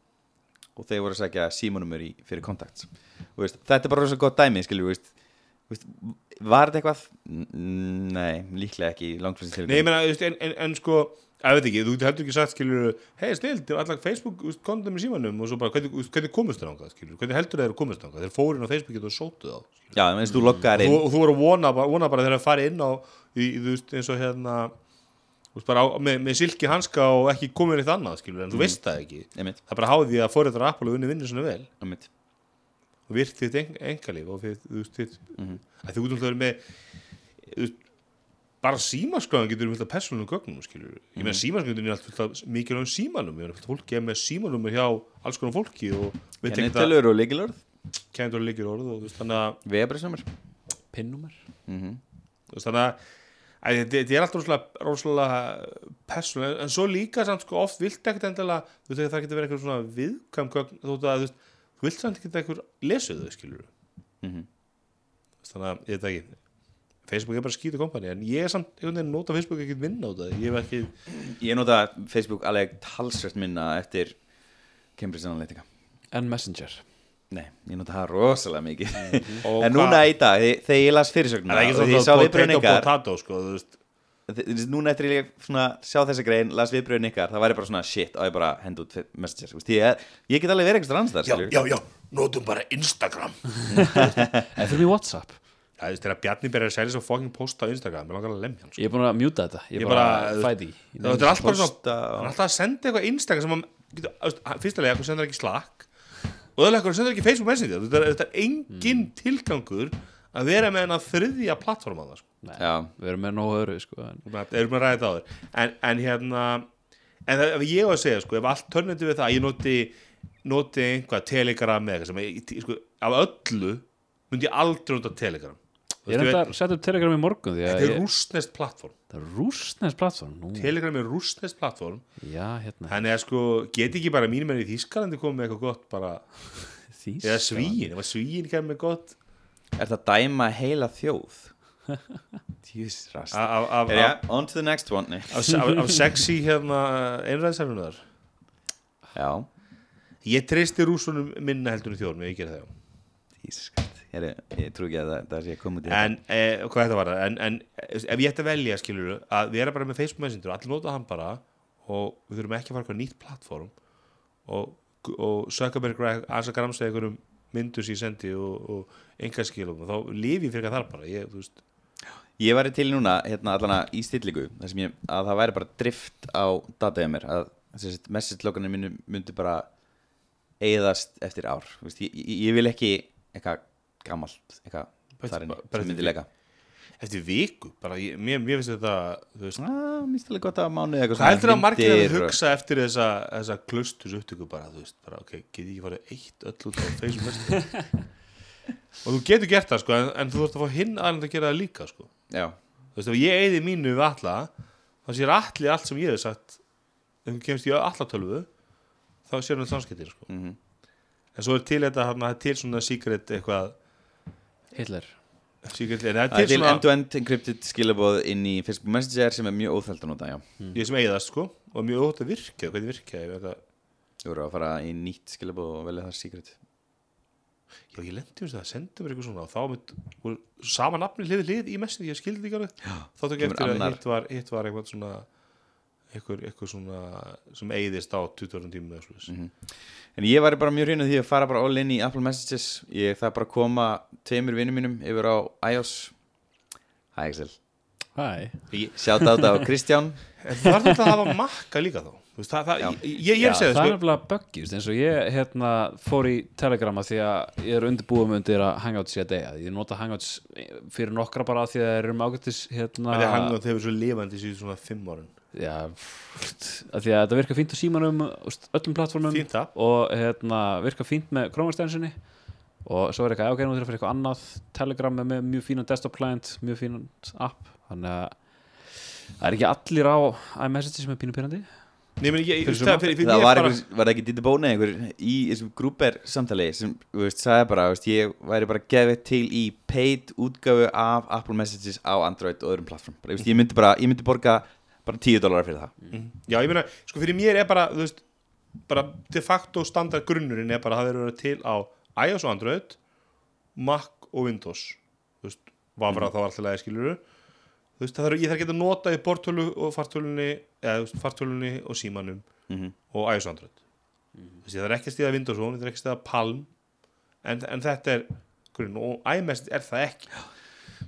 og þeir voru að sækja símanumur í, fyrir kontakts. Og veist, þetta er bara rosa gott dæmi, skilju, veist, veist, Var þetta eitthvað? Nei, líklega ekki
Nei, ég veist, en, en, en sko ég veit ekki, þú heldur ekki sagt, skilur hei, snill, þetta er allar Facebook kontum í símanum og svo bara, hvernig, hvernig komust þér ángað, skilur, hvernig heldur þeir að komust þér ángað þeir fóru inn á Facebook og sótu þá skilurðu.
Já,
og, þú, og þú voru að vona, bara- vona bara þegar að fara inn á í, í, eins og hérna veist, bara á, með, með silki hanska og ekki komið neitt annað, skilur, en þú veist það ekki.
Einmitt,
það bara háði því að fóriðar Apple og unni vinnu svona vel.
Einmitt.
Og virt þitt en, engalíf og þitt, þú veist, þitt
Mhm.
að þú getur verið með þú veist, bara símaskráðan getur við fullt af persónum gögnum skilur ég
Mhm.
meina símaskráðan er allt fullt af mikilvægum símanum ég meina fullt af fólki er með símanum hjá alls konar fólki og við tekum það
Kennitölur og líkilorð
og líkir orð og þú veist, þannig að,
Vegabriðsnumur
Pinnúmer.
Mm
þú veist, þannig að þetta er alltaf rosalega, rosalega persónulega, en svo líka samt sko oft vilt ekkert endilega, þú veist, það getur verið eitthvað svona viðkvæm gögn, þú veist, að, þú veist, þú vilt samt ekki eitthvað lesu þau, skilur
Mhm.
þannig að, ég veit ekki Facebook er bara skýtu kompani, en ég er samt einhvern veginn nota Facebook vinna út af það, ég hef ekki
Ég nota Facebook alveg talsvert minna eftir Cambridge Analytica.
En Messenger
Nei, ég nota það rosalega mikið.
Og
En núna í dag, þe- þegar ég las
það
fyrirsögnuna
er ekki svona
því sá
potato potato, sko, þú veist.
Núna eftir ég svona, sjá þessa grein, las viðbröðin ykkar Það væri bara svona shit og ég bara hend út Messenger ég, ég get alveg verið eitthvað annars þar skilurðu.
já, já, notum bara Instagram.
En fyrir mig Whatsapp
það er þegar Bjarni byrjar að selja svo fucking post á Instagram, ég langar að lemja hann, sko.
Ég er búin að mjúta þetta Ég er bara
bara-
fæði
þetta er allt bara svona
Posta
hann
og-
alltaf að senda eitthvað Instagram sem hann fyrstulega, hann sendur ekki Slack og öðrulega, hann sendur ekki Facebook Messenger. Þetta er, þetta er engin tilgangur að vera með hennar þriðja plattforma það, sko.
Já,
Við erum með nógu öðru sko, en
Við erum að ræða þetta á þér en, en hérna en það, ef ég á að segja, sko, ef allt törnandi við það að ég noti, noti einhvað telegram eða eitthvað sem ég, sko, af öllu myndi ég aldrei nota telegram
Ég er enda að setja upp Telegram í morgun
Þetta er
ég-
rústnest plattform.
Það er rústnæs plattform Nú,
Telegram er rústnest plattform.
Já, hérna.
Þannig að sko, get ekki bara mínum enn í Þískalandi komið með eitthvað gott bara?
Þýskaland.
Eða svíin, ef að svíin kemur með gott?
Er það dæma heila þjóð? Jesus rast
Af, af, af,
Er ég, on to the next one.
Af, af, af sexy hérna einræðsælunar
Já,
Ég treysti rúsunum minna heldur en þjóðum Ég gera það já
Christ Ég, trú ekki að það, það sé að koma út í
En eh, hvað þetta var það? En, en ef ég ætti að velja skilur að vera bara með Facebook Messenger allir nota hann bara og við þurfum ekki að fara eitthvað nýtt plattform og, og Zuckerberg er aðeins að gramsa einhverjum myndu sem ég sendi og, og engaskilum og þá lifi ég fyrir þar bara. Ég,
Ég væri til núna, hérna allana í stillingu ég, að það væri bara drift á dataðið mér að message loganir mínu myndi bara eigðast eftir ár. Ég, ég, ég vil ekki eitthvað gamalt eitthvað þar
bara
sem myndi lega
eftir viku? Bara, ég, mér, mér finnst þetta þú veist,
Mér stæði gott að eitthvað
hvað heldur að margir að hugsa eftir þessa, þessa klustus upptöku bara, þú veist, bara, ok, get ég ekki farið eitt öll út á Facebook? Messenger og þú getur gert það, sko, en, en þú þurft að fá hinn aðeins að gera það líka, sko.
Já,
þú veist, ef ég eigði mínu við alla þá sér allir allt sem ég hef sagt. Ef þú kemst í alla tölvu þá sér hann samskiptir, sko.
Mhm.
En svo er til þetta, það er til svona secret eitthvað,
Hitler.
Secret, en það er
Það er
til
end-to-end encrypted skilabóð inn í Facebook Messenger sem er mjög óþælt að nota, já.
Ég sem eigðast, sko og mjög ótt að virka, hvernig virka ég? Veit að
Þú voru að fara í nýtt skilabóð og velja það secret.
Já, ég lendi um það, sendi mér eitthvað svona og þá mynd, voru sama nafni hlið við hlið í messin, ég skildi ekki alveg. Þá tók ég
kemur
eftir að
annar.
hitt var, hitt var eitthvað svona eitthvað, eitthvað svona sem eigðist á 20 tímum eða svona
Mhm. En ég væri bara mjög hrjónuð því að fara bara all in í Apple Messages. Ég það bara að koma tveimur vinnum mínum yfir á iOS. Hæ Excel. Sjátt á þetta á Kristján.
Það var þetta að hafa makka líka þá? Þú veist, það, það,
Já.
ég, ég, ég er að segja
það er nefnilega buggy veist, eins og ég hérna, fór í Telegrama því að ég er undirbúum undir að Hangouts ég að deyja. Ég nota Hangouts fyrir nokkra bara af því að það eru með ágættis hérna,
að að þeir eru svo lifandi síðan svona fimm árin
já, að því að þetta virkar fínt á símanum öllum plattformum og hérna, virkar fínt með Chrome-extensioni og svo er eitthvað, ok, nú þurfa fyrir eitthvað annað. Telegram er með mjög fínan desktop client mjög fínan app. Þannig að það er ekki allir á iMessage sem er pínu pyrrandi
Það var,
bara,
einhver, var ekki Didi Bóni einhver í þessum grúper samtali sem, þú veist, sagði bara, þú veist, ég væri bara gefið til í paid útgáfu af Apple Messages á Android og öðrum plattform ég myndi bara, ég myndi borga bara 10 dólarar fyrir það.
Mhm. Já, ég meina, sko fyrir mér er bara þú veist, bara de facto standard grunnurinn er bara að það eru til á iOS og Android Mac og Windows. Þú veist, vafra þá alltaf leið skilur þú veist, það þarf, ég þarf að geta nota í bortölu og fartölunni eða þú veist, fartölunni og símanum
Mhm.
og iOS Android. Þú veist, ég þarf ekki að stíða Windows Phone, ég þarf ekki að stíða Palm en, en þetta er grunn og iMessage er það ekki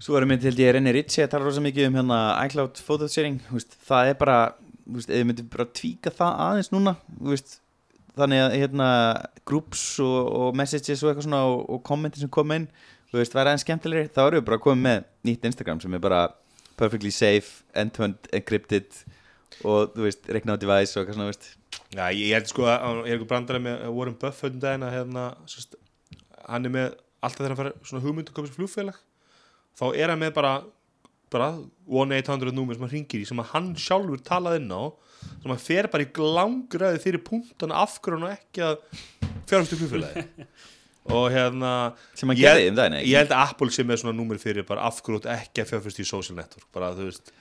Svo erum við til ég Renni Ritchie að tala rosa mikið um hérna iCloud photo sharing. Það er bara, ef við myndum bara tvíka það aðeins núna veist, þannig að hérna groups og, og messages og og, og kommenti sem koma inn veist, væri aðeins skemmtilegri, þá erum við bara komið með nýtt Instagram sem er bara perfectly safe, end-to-end encrypted og þú veist, reikna á device og eitthvað svona, veist.
Já, ég, held sko að ég er eitthvað brandari með Warren Buffett um daginn að hérna, hann er með alltaf þegar hann fara svona hugmynd og komið sér flugfélag þá er hann með bara, bara 1-800 númer sem hann ringir í sem hann sjálfur talaði inn á sem hann fer bara í glangræði fyrir punktana af hverju hann á ekki að fjárhustu flugfélagi og hérna
sem
Ég-
um
ég held að Apple sé með svona númer fyrir bara af hverju þú átt ekki að fjárhustu í social network bara þú veist.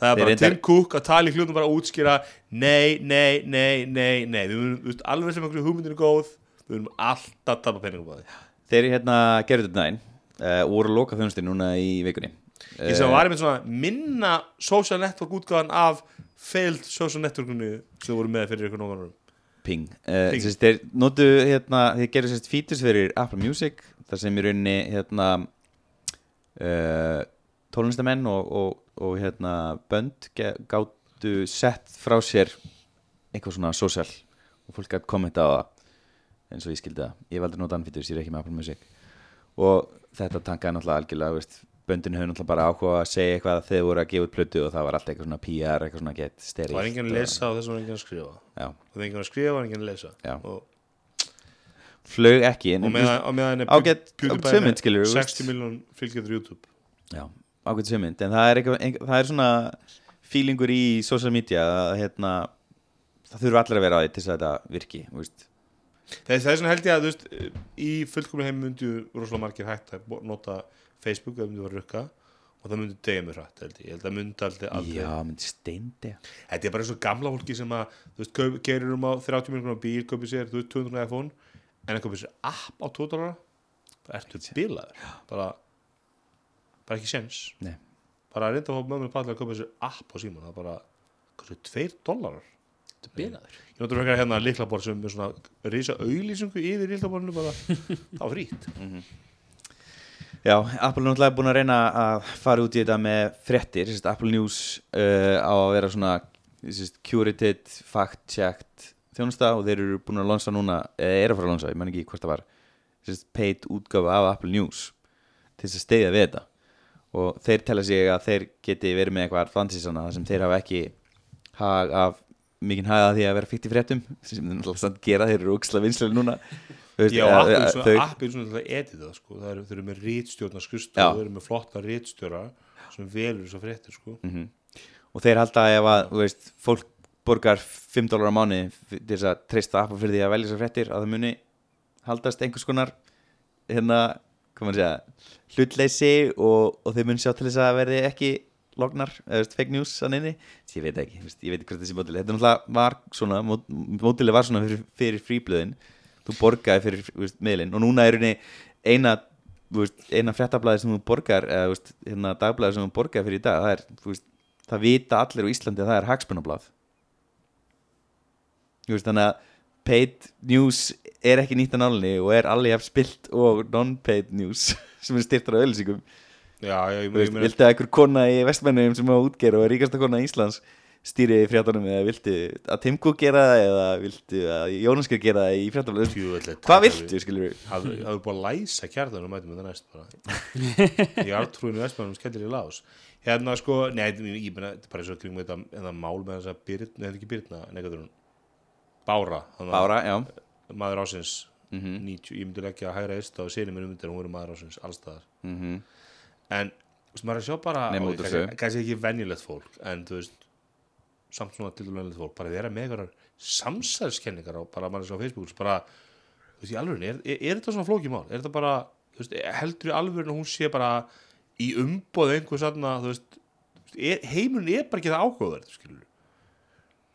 Það er bara Tim Cook að tala í hlutum bara að útskýra nei, nei, nei, nei, nei. Við munum, alveg sem einhverju hugmyndin er góð við munum alltaf tapa peningum á því.
Þeir hérna gerðu þetta um uh, og voru að loka þjónustin núna í vikunni.
Ég sem var einmitt svona minna social network útgáðan af failed social networkunu sem voru með fyrir ykkur nógan
Ping, uh,
Ping.
Sérst, þeir notu hérna, þeir gerðu sérst features fyrir Apple Music þar sem í rauninni hérna uh, tólnistamenn og, og, og hérna bönd gátu sett frá sér eitthvað svona social og fólk gæti kommenta á það eins og ég skildi það, ég hef aldrei notað hann features, ég er ekki með Apple Music. Og þetta tankaði náttúrulega algjörlega veist, böndin hefur náttúrulega bara áhuga að segja eitthvað þegar þeir voru að gefa út plötu og það var alltaf eitthvað svona PR, eitthvað svona get
það var enginn að lesa og þess var enginn að skrifa.
Já,
það var enginn að skrifa og enginn að lesa. Og,
flög ekki
og meðan er
Ágæt-
PewDiePie
ágæt hugmynd,
með
skilurðu, þú
60
veist.
miljón fylgjendur YouTube.
Já, ákveðt sjömynd En það er, eitthvað, það er svona feelingur í social media að hérna, það þurfa allir að vera á því til þess að þetta virki veist.
Það er, það svona held ég að veist, í fullkomlega heim myndu rosalega margir hægt að nota Facebook ef myndu var rukka. Og það myndu degja mér hrætt held ég, ég held að myndu aldrei, aldrei.
Já, myndi steindi
Þetta er bara eins og gamla fólki sem að þú veist, gerir um á 30 miljonar bíl kaupir sér, þú veist, 200 iPhone en að kaupir sér app á 2 dólar það ertu bilaður. Bara, bara ekki sens
Nei.
bara að reynda að fá mömmu að kaupa sér app á síman það er bara, hvað er 2 dólarar
Þetta er bilaður?
Ég notur ekki hérna líklaborð sem er svona rísa auðlýsingu yfir líklaborðinu bara, það var frýtt
Já, Apple er náttúrulega búin að reyna að fara út í þetta með fréttir sérst, Apple News uh, á að vera svona sérst, curated, fact-checked þjónusta og þeir eru búin að lansa núna eða eru að fara að lansa, ég man ekki hvort það var sérst, paid útgáfa af Apple News til þess að steyða við þetta. Og þeir tella sig að þeir geti verið með eitthvað advantisana þar sem þeir hafa ekki hag af mikinn haga því að vera fyrst í fréttum sem þeir náttúrulega samt gera, þeir eru óksla vinslega núna veist,
Já, er
eða
svona,
þau-
appið er svona til að edita sko. það eru, þeir eru með rítstjórna skristu
Já.
þeir eru með flotta rítstjóra sem velur þess að fréttir sko.
Mhm. og þeir halda ef að þú veist, fólk borgar 5 dólar á mánu til þess að treysta appa fyrir því að velja sér fréttir að það muni haldast einhvers konar hérna, hvað maður segja hlutleysi og, og þeir muni sjá til þess að verði ekki lognar, eða fake news að neini, ég veit ekki, ég veit ekki hvað þessi mótili, þetta náttúrulega var svona mótili var svona fyrir, fyrir fríblöðin. Þú borgaði fyrir veist, miðlinn og núna er eina eina fréttablaði sem þú borgar eða hérna, dagblaði sem þú borgar fyrir í dag það er, það vita allir á Íslandi að það er hagspunnablað þannig að paid news er ekki nýtt að nálinni og er alveg jafn spilt og non-paid news sem er styrtar á öllisíkum
já, já, ég,
Þú veist,
ég meina
viltu að einhver kona í vestmennum sem á útger og er ríkasta kona Íslands stýri fréttunum eða viltu að Tim Cook gera það eða viltu að Jónaskar gera það í
djúvillig
hvað viltu, skilur við
hafðu hafðu búið að læsa kjartanum mætum þetta næst bara. Ég er trúinu vestmannum skellir í lás. Hérna sko, nei, ég meina þetta er bara eins og kringum þetta, þetta mál með þess að þetta er ekki er hún? Bára,
Bára, já.
Maður ásins
Mhm.
90, ég myndi leggja að hægra eista og séni mér um þetta hún verið maður ásins allstaðar
Mhm.
En þú veist, maður er að sjá bara kannski, ekki venjulegt fólk en þú veist samt svona til venjulegt fólk bara þeirra með einhverjar samsæðskenningar á bara maður er að sjá á Facebook bara, þú veist, í alveg er, er, er þetta svona flókið mál? Er þetta bara, veist, heldur í alveg hún sé bara í umboð einhver sanna, þú veist er, heimurinn er bara ekki það áhugaverð skilur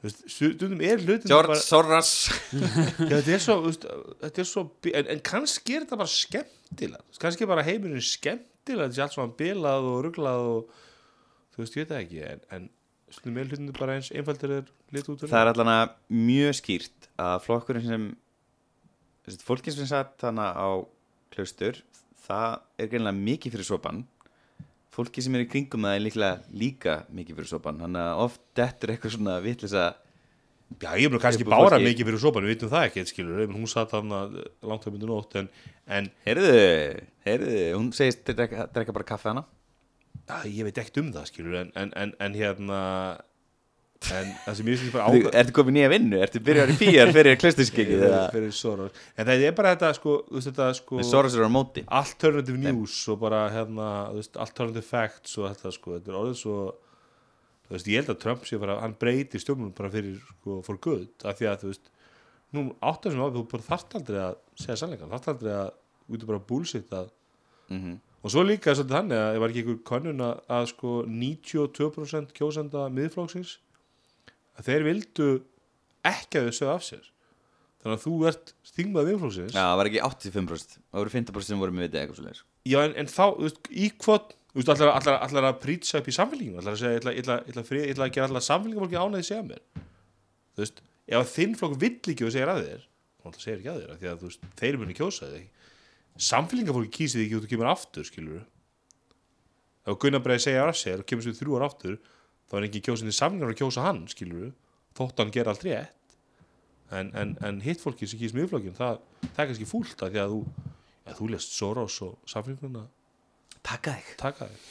stundum er hlutin
George Soros.
Þetta er svo, þetta er svo en, en kannski er þetta bara skemmtilega kannski er bara heimurinn skemmtilegur endilega þetta sé allt svona bilað og ruglað og þú veist, ég veit það ekki en, en stundum með hlutinu bara eins einfaldir er lit út
það er allan að mjög skýrt að flokkurinn sem þessi, fólki sem satt þannig á klaustur það er greinlega mikið fyrir sopan fólki sem er í kringum það er líklega líka mikið fyrir sopan þannig að oft dettur eitthvað svona vitlisa
Já, ég bara kannski bára
fólki.
mikið fyrir sopan, við veitum það ekki, skilur en hún satt hann langt að myndu nótt en, en
heyrðu, heyrðu, hún segist drekka, drekka bara kaffe hana
að, ég veit ekkert um það, skilur en, en, en, en hérna en það sem ég finnst bara ákvæð
ertu komið nýja vinnu? Ertu byrjar í PR fyrir klausturskikið?
fyrir, Soros en það er bara þetta, sko, þú veist þetta sko,
Soros er á móti
alternative news og bara hérna, þú veist, alternative facts og þetta, sko, þetta er orðið svo þú veist, ég held að Trump sé bara hann breytir stjórnum bara fyrir, sko, for good af því að, þú veist, nú áttar sem á þú bara þarft aldrei að segja sannleikan þarft aldrei að, þú getur bara bullshit að
mm
og svo líka svolítið þannig að ég var ekki einhver könnun að, að sko 92% kjósenda miðflóksins að þeir vildu ekki að þau sögðu af sér. Þannig að þú ert stingmað miðflóksins
Já, það var ekki 85% Það voru 50% sem voru með vitið eitthvað svo leiðis
Já, en, en þá, þú veist, í hvað þú veist, allar, að prýtsa upp í samfélgingum allar að segja, ég ætla, að gera allar samfélgingum ánæði segja mér þú veist, ef að þinn flokk vill ekki og segir að þér þá segir ekki að þér, því að þú veist, þeir muni kjósa þig samfélgingafólki kýsið ekki og kemur aftur, skilur ef Gunnar Breið segja af sér og kemur sér þrjú ár aftur þá er ekki kjósandi samlingar að kjósa hann, skilur þótt hann gera allt rétt. En, en, en hitt fólki sem kýs miðflokkin
Takka þig.
Taka þig.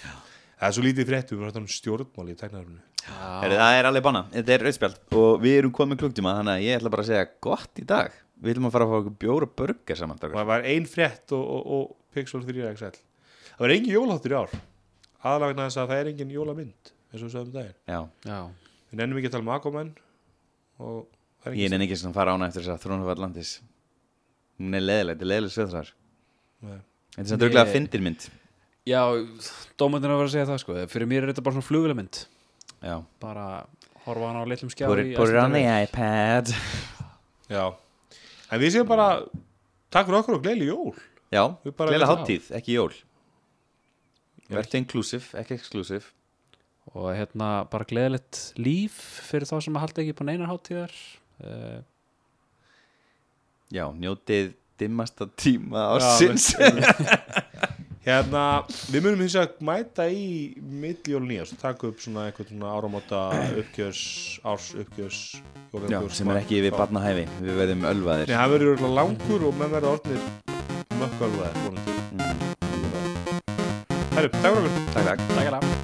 Það er svo lítið fréttum við erum stjórnmál í tæknaröfnu
Heri, Það er alveg banna, þetta er rauðspjald. Og við erum komið klukktíma Þannig að ég ætla bara að segja gott í dag. Við ætlum að fara að fá okkur bjóra burger saman
það var ein frétt og, og, og Pixel 3 XL það var engin jólaháttur í ár. Aðlagna þess að það er engin jólamynd eins og við sögum um daginn.
Já,
Já,
við nennum ekki að tala um Aquaman
ég nenni ekki að fara ána eftir þess að þrónu af Atlantis Leðileg, þetta er
Já að vera að segja það sko. Fyrir mér er þetta bara svona flugvilamynd
Já,
Bara horfa hann á litlum skjá
put it, put it on the iPad.
Já. En við séum bara takk fyrir okkur og gleili jól.
Já,
Við bara
gleðilega
vitum
háttíð, ekki jól. Vertu inclusive, ekki exclusive.
Og hérna bara gleðilegt líf Fyrir þá sem að halda ekki på neinar hátíðar. Uh,
Já, njótið dimmasta tíma
Já,
ásins
hérna við munum hins að mæta í milli jól nýjast taka upp svona eitthvað svona áramóta uppgjörs árs uppgjörs
Já, sem er ekki við barnahæfi Við verðum ölvaðir.
Nei, það verður langur og menn verður orðnir mökkalvaðir
mm.
Herru, takk fyrir
Takk, takk
Takk